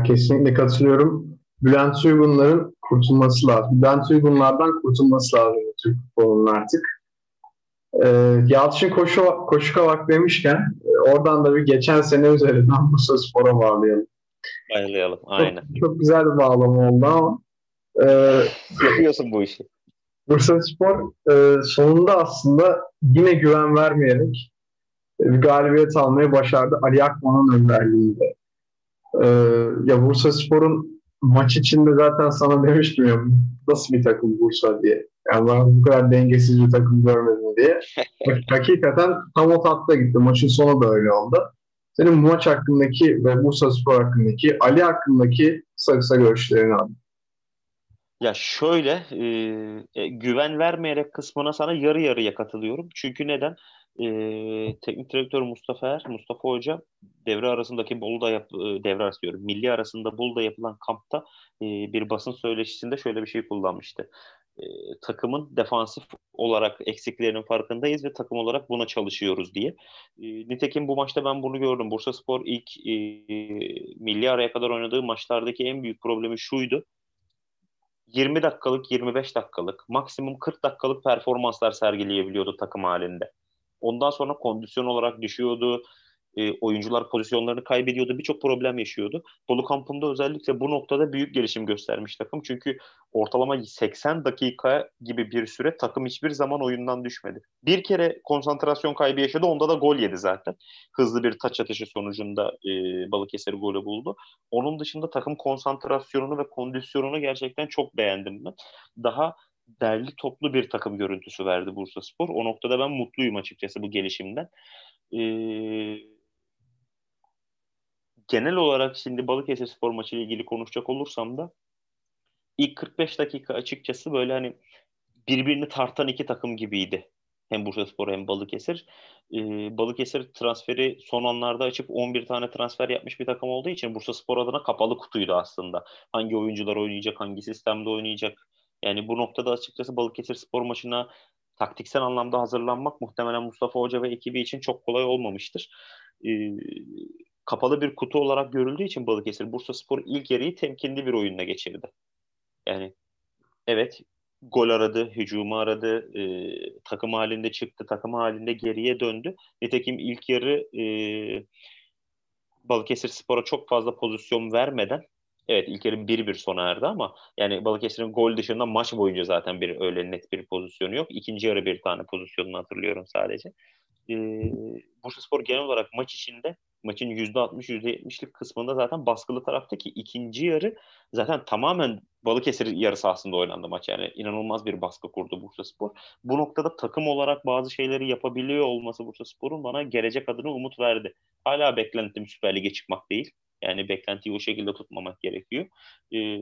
Kesinlikle katılıyorum. Bülent Uygunların kurtulması lazım. Bülent Uygunlardan kurtulması lazım Türk futbolunun artık. Ee, Yalçın Koşu, Koşukavak demişken e, oradan da bir geçen sene üzerinden Bursa Spor'a bağlayalım. Bayılayalım. Aynen. Çok, çok güzel bir bağlama oldu ama e, yapıyorsun bu işi. Bursa Spor e, sonunda aslında yine güven vermeyerek e, bir galibiyet almayı başardı Ali Akman'ın önderliğinde. E, ya Bursa Spor'un maç içinde zaten sana demiştim ya nasıl bir takım Bursa diye. Yani ben bu kadar dengesiz bir takım görmedim diye. Hakikaten tam o tatla gitti. Maçın sonu da öyle oldu. Senin bu maç hakkındaki ve Bursa Spor hakkındaki, Ali hakkındaki kısa kısa görüşlerini alayım. Ya şöyle e, e, güven vermeyerek kısmına sana yarı yarıya katılıyorum. Çünkü neden? E, teknik direktör Mustafa Er, Mustafa Hoca devre arasındaki Bolu'da yap, e, devre arası diyorum. Milli arasında Bolu'da yapılan kampta e, bir basın söyleşisinde şöyle bir şey kullanmıştı. E, takımın defansif olarak eksiklerinin farkındayız ve takım olarak buna çalışıyoruz diye. E, nitekim bu maçta ben bunu gördüm. Bursa Spor ilk e, milli araya kadar oynadığı maçlardaki en büyük problemi şuydu 20 dakikalık, 25 dakikalık, maksimum 40 dakikalık performanslar sergileyebiliyordu takım halinde. Ondan sonra kondisyon olarak düşüyordu, e, oyuncular pozisyonlarını kaybediyordu. Birçok problem yaşıyordu. Bolu kampında özellikle bu noktada büyük gelişim göstermiş takım. Çünkü ortalama 80 dakika gibi bir süre takım hiçbir zaman oyundan düşmedi. Bir kere konsantrasyon kaybı yaşadı. Onda da gol yedi zaten. Hızlı bir taç atışı sonucunda e, Balıkesir golü buldu. Onun dışında takım konsantrasyonunu ve kondisyonunu gerçekten çok beğendim ben. Daha derli toplu bir takım görüntüsü verdi Bursa Spor. O noktada ben mutluyum açıkçası bu gelişimden. Ee, genel olarak şimdi Balıkesir spor maçı ile ilgili konuşacak olursam da ilk 45 dakika açıkçası böyle hani birbirini tartan iki takım gibiydi. Hem Bursa Spor hem Balıkesir. Ee, Balıkesir transferi son anlarda açıp 11 tane transfer yapmış bir takım olduğu için Bursa Spor adına kapalı kutuydu aslında. Hangi oyuncular oynayacak, hangi sistemde oynayacak. Yani bu noktada açıkçası Balıkesir Spor maçına taktiksel anlamda hazırlanmak muhtemelen Mustafa Hoca ve ekibi için çok kolay olmamıştır. Ee, kapalı bir kutu olarak görüldüğü için Balıkesir Bursa Spor ilk yarıyı temkinli bir oyunla geçirdi. Yani evet gol aradı, hücumu aradı, e, takım halinde çıktı, takım halinde geriye döndü. Nitekim ilk yarı e, Balıkesir Spor'a çok fazla pozisyon vermeden Evet ilk yarı 1-1 sona erdi ama yani Balıkesir'in gol dışında maç boyunca zaten bir öyle net bir pozisyonu yok. İkinci yarı bir tane pozisyonunu hatırlıyorum sadece. Ee, Bursa Spor genel olarak maç içinde maçın %60-%70'lik kısmında zaten baskılı taraftaki ikinci yarı zaten tamamen Balıkesir yarı sahasında oynandı maç. Yani inanılmaz bir baskı kurdu Bursa Spor. Bu noktada takım olarak bazı şeyleri yapabiliyor olması Bursa Spor'un bana gelecek adına umut verdi. Hala beklentim Süper Lig'e çıkmak değil. Yani beklentiyi o şekilde tutmamak gerekiyor. Ee,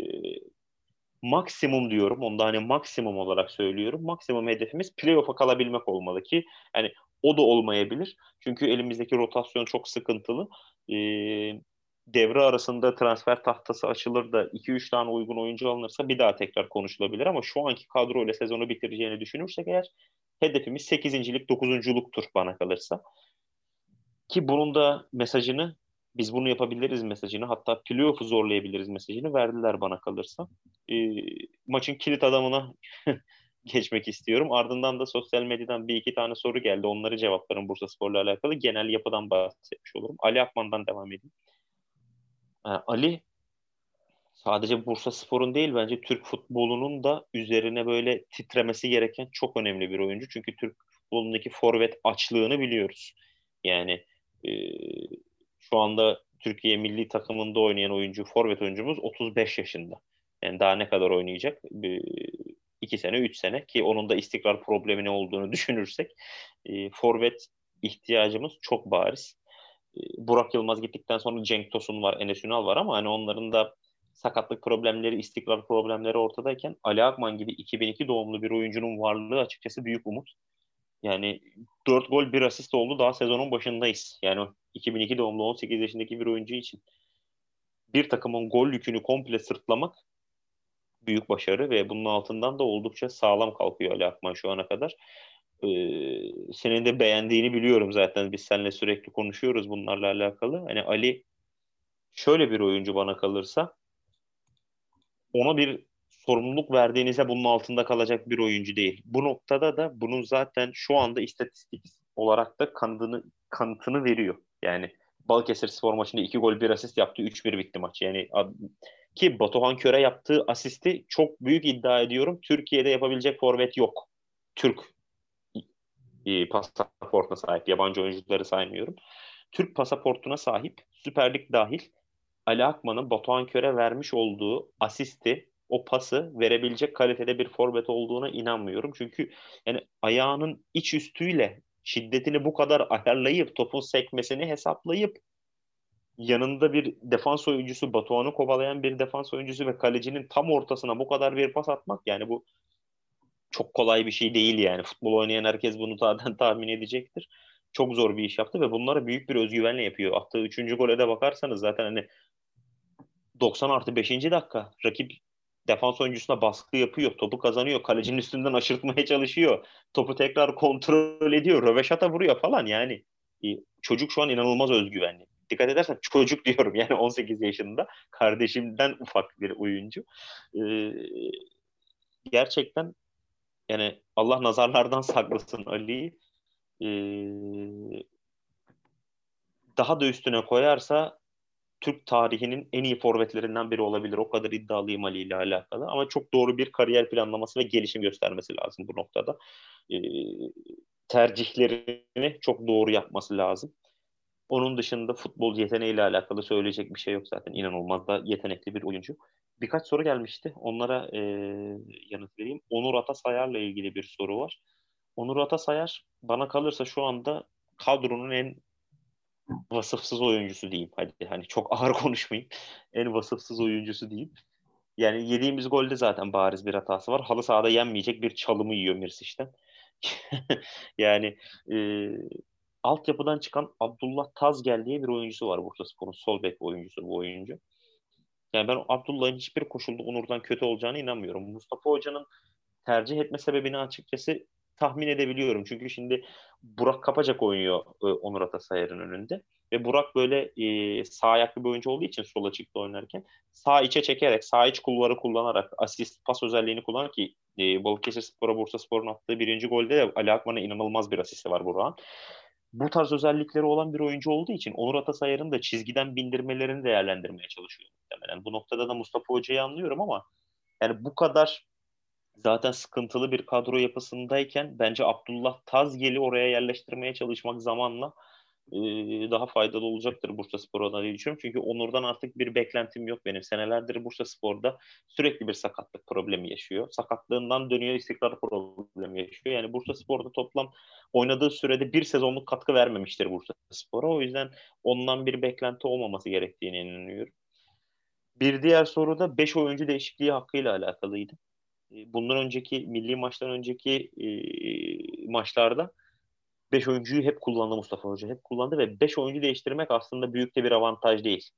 maksimum diyorum. Onda hani maksimum olarak söylüyorum. Maksimum hedefimiz playoff'a kalabilmek olmalı ki yani o da olmayabilir. Çünkü elimizdeki rotasyon çok sıkıntılı. Ee, devre arasında transfer tahtası açılır da 2-3 tane uygun oyuncu alınırsa bir daha tekrar konuşulabilir ama şu anki kadroyla sezonu bitireceğini düşünürsek eğer hedefimiz 8.lik 9.luktur bana kalırsa. Ki bunun da mesajını biz bunu yapabiliriz mesajını hatta playoff'u zorlayabiliriz mesajını verdiler bana kalırsa. E, maçın kilit adamına geçmek istiyorum. Ardından da sosyal medyadan bir iki tane soru geldi. Onları cevaplarım Bursa Spor'la alakalı. Genel yapıdan bahsetmiş olurum. Ali Akman'dan devam edeyim. Ee, Ali sadece Bursa Spor'un değil bence Türk futbolunun da üzerine böyle titremesi gereken çok önemli bir oyuncu. Çünkü Türk futbolundaki forvet açlığını biliyoruz. Yani e, şu anda Türkiye milli takımında oynayan oyuncu, forvet oyuncumuz 35 yaşında. Yani daha ne kadar oynayacak? Bir, iki sene, üç sene ki onun da istikrar problemi ne olduğunu düşünürsek e, forvet ihtiyacımız çok bariz. E, Burak Yılmaz gittikten sonra Cenk Tosun var, Enes Ünal var ama hani onların da sakatlık problemleri, istikrar problemleri ortadayken Ali Akman gibi 2002 doğumlu bir oyuncunun varlığı açıkçası büyük umut. Yani 4 gol 1 asist oldu daha sezonun başındayız. Yani 2002 doğumlu 18 yaşındaki bir oyuncu için bir takımın gol yükünü komple sırtlamak büyük başarı ve bunun altından da oldukça sağlam kalkıyor Ali Akman şu ana kadar. Ee, senin de beğendiğini biliyorum zaten. Biz seninle sürekli konuşuyoruz bunlarla alakalı. Hani Ali şöyle bir oyuncu bana kalırsa ona bir sorumluluk verdiğinizde bunun altında kalacak bir oyuncu değil. Bu noktada da bunun zaten şu anda istatistik olarak da kanıtını, kanıtını veriyor. Yani Balıkesir spor maçında 2 gol 1 asist yaptı. 3-1 bitti maç. Yani ki Batuhan Köre yaptığı asisti çok büyük iddia ediyorum. Türkiye'de yapabilecek forvet yok. Türk pasaportuna sahip. Yabancı oyuncuları saymıyorum. Türk pasaportuna sahip Süper Lig dahil Ali Akman'ın Batuhan Köre vermiş olduğu asisti o pası verebilecek kalitede bir forvet olduğuna inanmıyorum. Çünkü yani ayağının iç üstüyle şiddetini bu kadar ayarlayıp topun sekmesini hesaplayıp yanında bir defans oyuncusu Batuhan'ı kovalayan bir defans oyuncusu ve kalecinin tam ortasına bu kadar bir pas atmak yani bu çok kolay bir şey değil yani. Futbol oynayan herkes bunu zaten tahmin edecektir. Çok zor bir iş yaptı ve bunları büyük bir özgüvenle yapıyor. Attığı üçüncü gole de bakarsanız zaten hani 90 artı 5. dakika rakip defans oyuncusuna baskı yapıyor. Topu kazanıyor. Kalecinin üstünden aşırtmaya çalışıyor. Topu tekrar kontrol ediyor. Röveşata vuruyor falan yani. E, çocuk şu an inanılmaz özgüvenli. Dikkat edersen çocuk diyorum yani 18 yaşında. Kardeşimden ufak bir oyuncu. Ee, gerçekten yani Allah nazarlardan saklasın Ali'yi. Ee, daha da üstüne koyarsa Türk tarihinin en iyi forvetlerinden biri olabilir. O kadar iddialıyım Ali ile alakalı. Ama çok doğru bir kariyer planlaması ve gelişim göstermesi lazım bu noktada. Ee, tercihlerini çok doğru yapması lazım. Onun dışında futbol yeteneğiyle alakalı söyleyecek bir şey yok zaten. İnanılmaz da yetenekli bir oyuncu. Birkaç soru gelmişti. Onlara e, yanıt vereyim. Onur Atasayar'la ilgili bir soru var. Onur Atasayar bana kalırsa şu anda kadronun en vasıfsız oyuncusu diyeyim. Hadi hani çok ağır konuşmayayım. En vasıfsız oyuncusu diyeyim. Yani yediğimiz golde zaten bariz bir hatası var. Halı sahada yenmeyecek bir çalımı yiyor Mirsic'ten. yani e, altyapıdan çıkan Abdullah Tazgel diye bir oyuncusu var Bursa Spor'un sol bek oyuncusu bu oyuncu. Yani ben Abdullah'ın hiçbir koşulda Onur'dan kötü olacağını inanmıyorum. Mustafa Hoca'nın tercih etme sebebini açıkçası tahmin edebiliyorum. Çünkü şimdi Burak Kapacak oynuyor e, Onur Atasayar'ın önünde. Ve Burak böyle e, sağ ayaklı bir oyuncu olduğu için sola çıktı oynarken sağ içe çekerek, sağ iç kulvarı kullanarak, asist pas özelliğini kullanarak ki e, Balıkesir Spor'a Bursa Spor'un attığı birinci golde de Ali Akman'a inanılmaz bir asisti var Burak'ın. Bu tarz özellikleri olan bir oyuncu olduğu için Onur Atasayar'ın da çizgiden bindirmelerini değerlendirmeye çalışıyor muhtemelen. Bu noktada da Mustafa Hoca'yı anlıyorum ama yani bu kadar zaten sıkıntılı bir kadro yapısındayken bence Abdullah Tazgel'i oraya yerleştirmeye çalışmak zamanla e, daha faydalı olacaktır Bursa Spor'a diye düşünüyorum. Çünkü Onur'dan artık bir beklentim yok benim. Senelerdir Bursa Spor'da sürekli bir sakatlık problemi yaşıyor. Sakatlığından dönüyor istikrar problemi yaşıyor. Yani Bursa Spor'da toplam oynadığı sürede bir sezonluk katkı vermemiştir Bursa Spor'a. O yüzden ondan bir beklenti olmaması gerektiğine inanıyorum. Bir diğer soru da 5 oyuncu değişikliği hakkıyla alakalıydı. E, bundan önceki milli maçtan önceki e, maçlarda 5 oyuncuyu hep kullandı Mustafa Hoca. Hep kullandı ve 5 oyuncu değiştirmek aslında büyük de bir avantaj değil.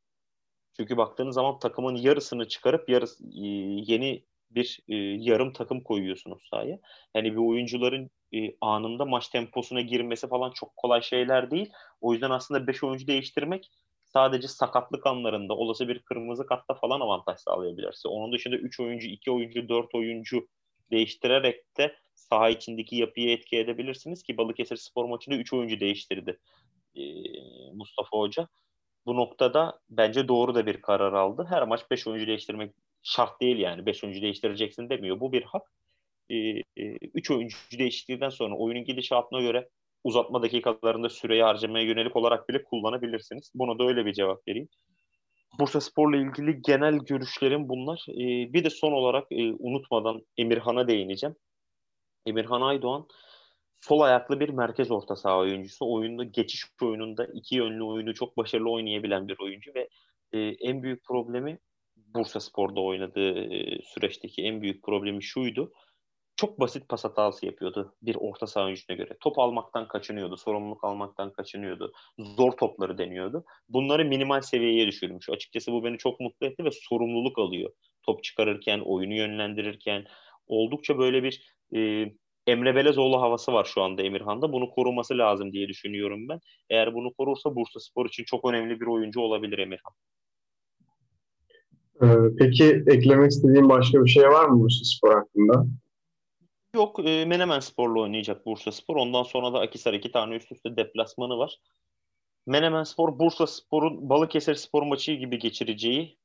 Çünkü baktığınız zaman takımın yarısını çıkarıp yarısı, e, yeni bir e, yarım takım koyuyorsunuz sahaya. Yani bir oyuncuların e, anında maç temposuna girmesi falan çok kolay şeyler değil. O yüzden aslında 5 oyuncu değiştirmek sadece sakatlık anlarında olası bir kırmızı kartta falan avantaj sağlayabilir. Onun dışında 3 oyuncu, 2 oyuncu, 4 oyuncu değiştirerek de saha içindeki yapıyı etki edebilirsiniz ki Balıkesir spor maçında 3 oyuncu değiştirdi e, Mustafa Hoca. Bu noktada bence doğru da bir karar aldı. Her maç 5 oyuncu değiştirmek şart değil yani. 5 oyuncu değiştireceksin demiyor. Bu bir hak. 3 e, e, oyuncu değiştirdikten sonra oyunun gidişatına göre uzatma dakikalarında süreyi harcamaya yönelik olarak bile kullanabilirsiniz. Buna da öyle bir cevap vereyim. Bursa Spor'la ilgili genel görüşlerim bunlar. Ee, bir de son olarak e, unutmadan Emirhan'a değineceğim. Emirhan Aydoğan sol ayaklı bir merkez orta saha oyuncusu. Oyunda geçiş oyununda iki yönlü oyunu çok başarılı oynayabilen bir oyuncu ve e, en büyük problemi Bursa Spor'da oynadığı e, süreçteki en büyük problemi şuydu çok basit pas hatası yapıyordu bir orta saha oyuncusuna göre. Top almaktan kaçınıyordu, sorumluluk almaktan kaçınıyordu, zor topları deniyordu. Bunları minimal seviyeye düşürmüş. Açıkçası bu beni çok mutlu etti ve sorumluluk alıyor. Top çıkarırken, oyunu yönlendirirken oldukça böyle bir e, Emre Belezoğlu havası var şu anda Emirhan'da. Bunu koruması lazım diye düşünüyorum ben. Eğer bunu korursa Bursa Spor için çok önemli bir oyuncu olabilir Emirhan. Ee, peki eklemek istediğin başka bir şey var mı Bursa Spor hakkında? Yok e, Menemen Spor'la oynayacak Bursa Spor. Ondan sonra da Akisar iki tane üst üste deplasmanı var. Menemen Spor Bursa Spor'un Balıkesir Spor maçı gibi geçireceği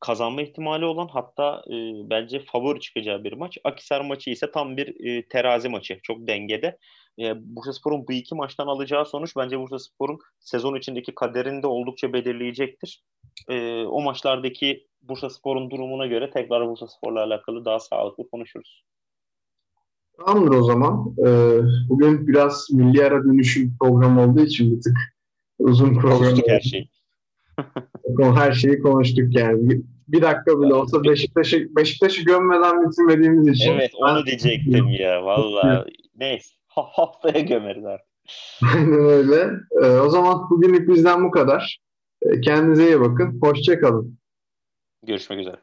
kazanma ihtimali olan hatta e, bence favori çıkacağı bir maç. Akisar maçı ise tam bir e, terazi maçı. Çok dengede. E, Bursa Spor'un bu iki maçtan alacağı sonuç bence Bursa Spor'un sezon içindeki kaderini de oldukça belirleyecektir. E, o maçlardaki Bursa Spor'un durumuna göre tekrar Bursa Spor'la alakalı daha sağlıklı konuşuruz. Tamamdır o zaman. Ee, bugün biraz milli ara dönüşüm programı olduğu için bir tık uzun program Konuştuk her şeyi. her şeyi konuştuk yani. Bir dakika bile olsa Beşiktaş'ı Beşiktaş'ı gömmeden bitirmediğimiz için. Evet onu diyecektim ya valla. Neyse haftaya gömeriz artık. Aynen öyle. Ee, o zaman bugünlük bizden bu kadar. Ee, kendinize iyi bakın. Hoşçakalın. Görüşmek üzere.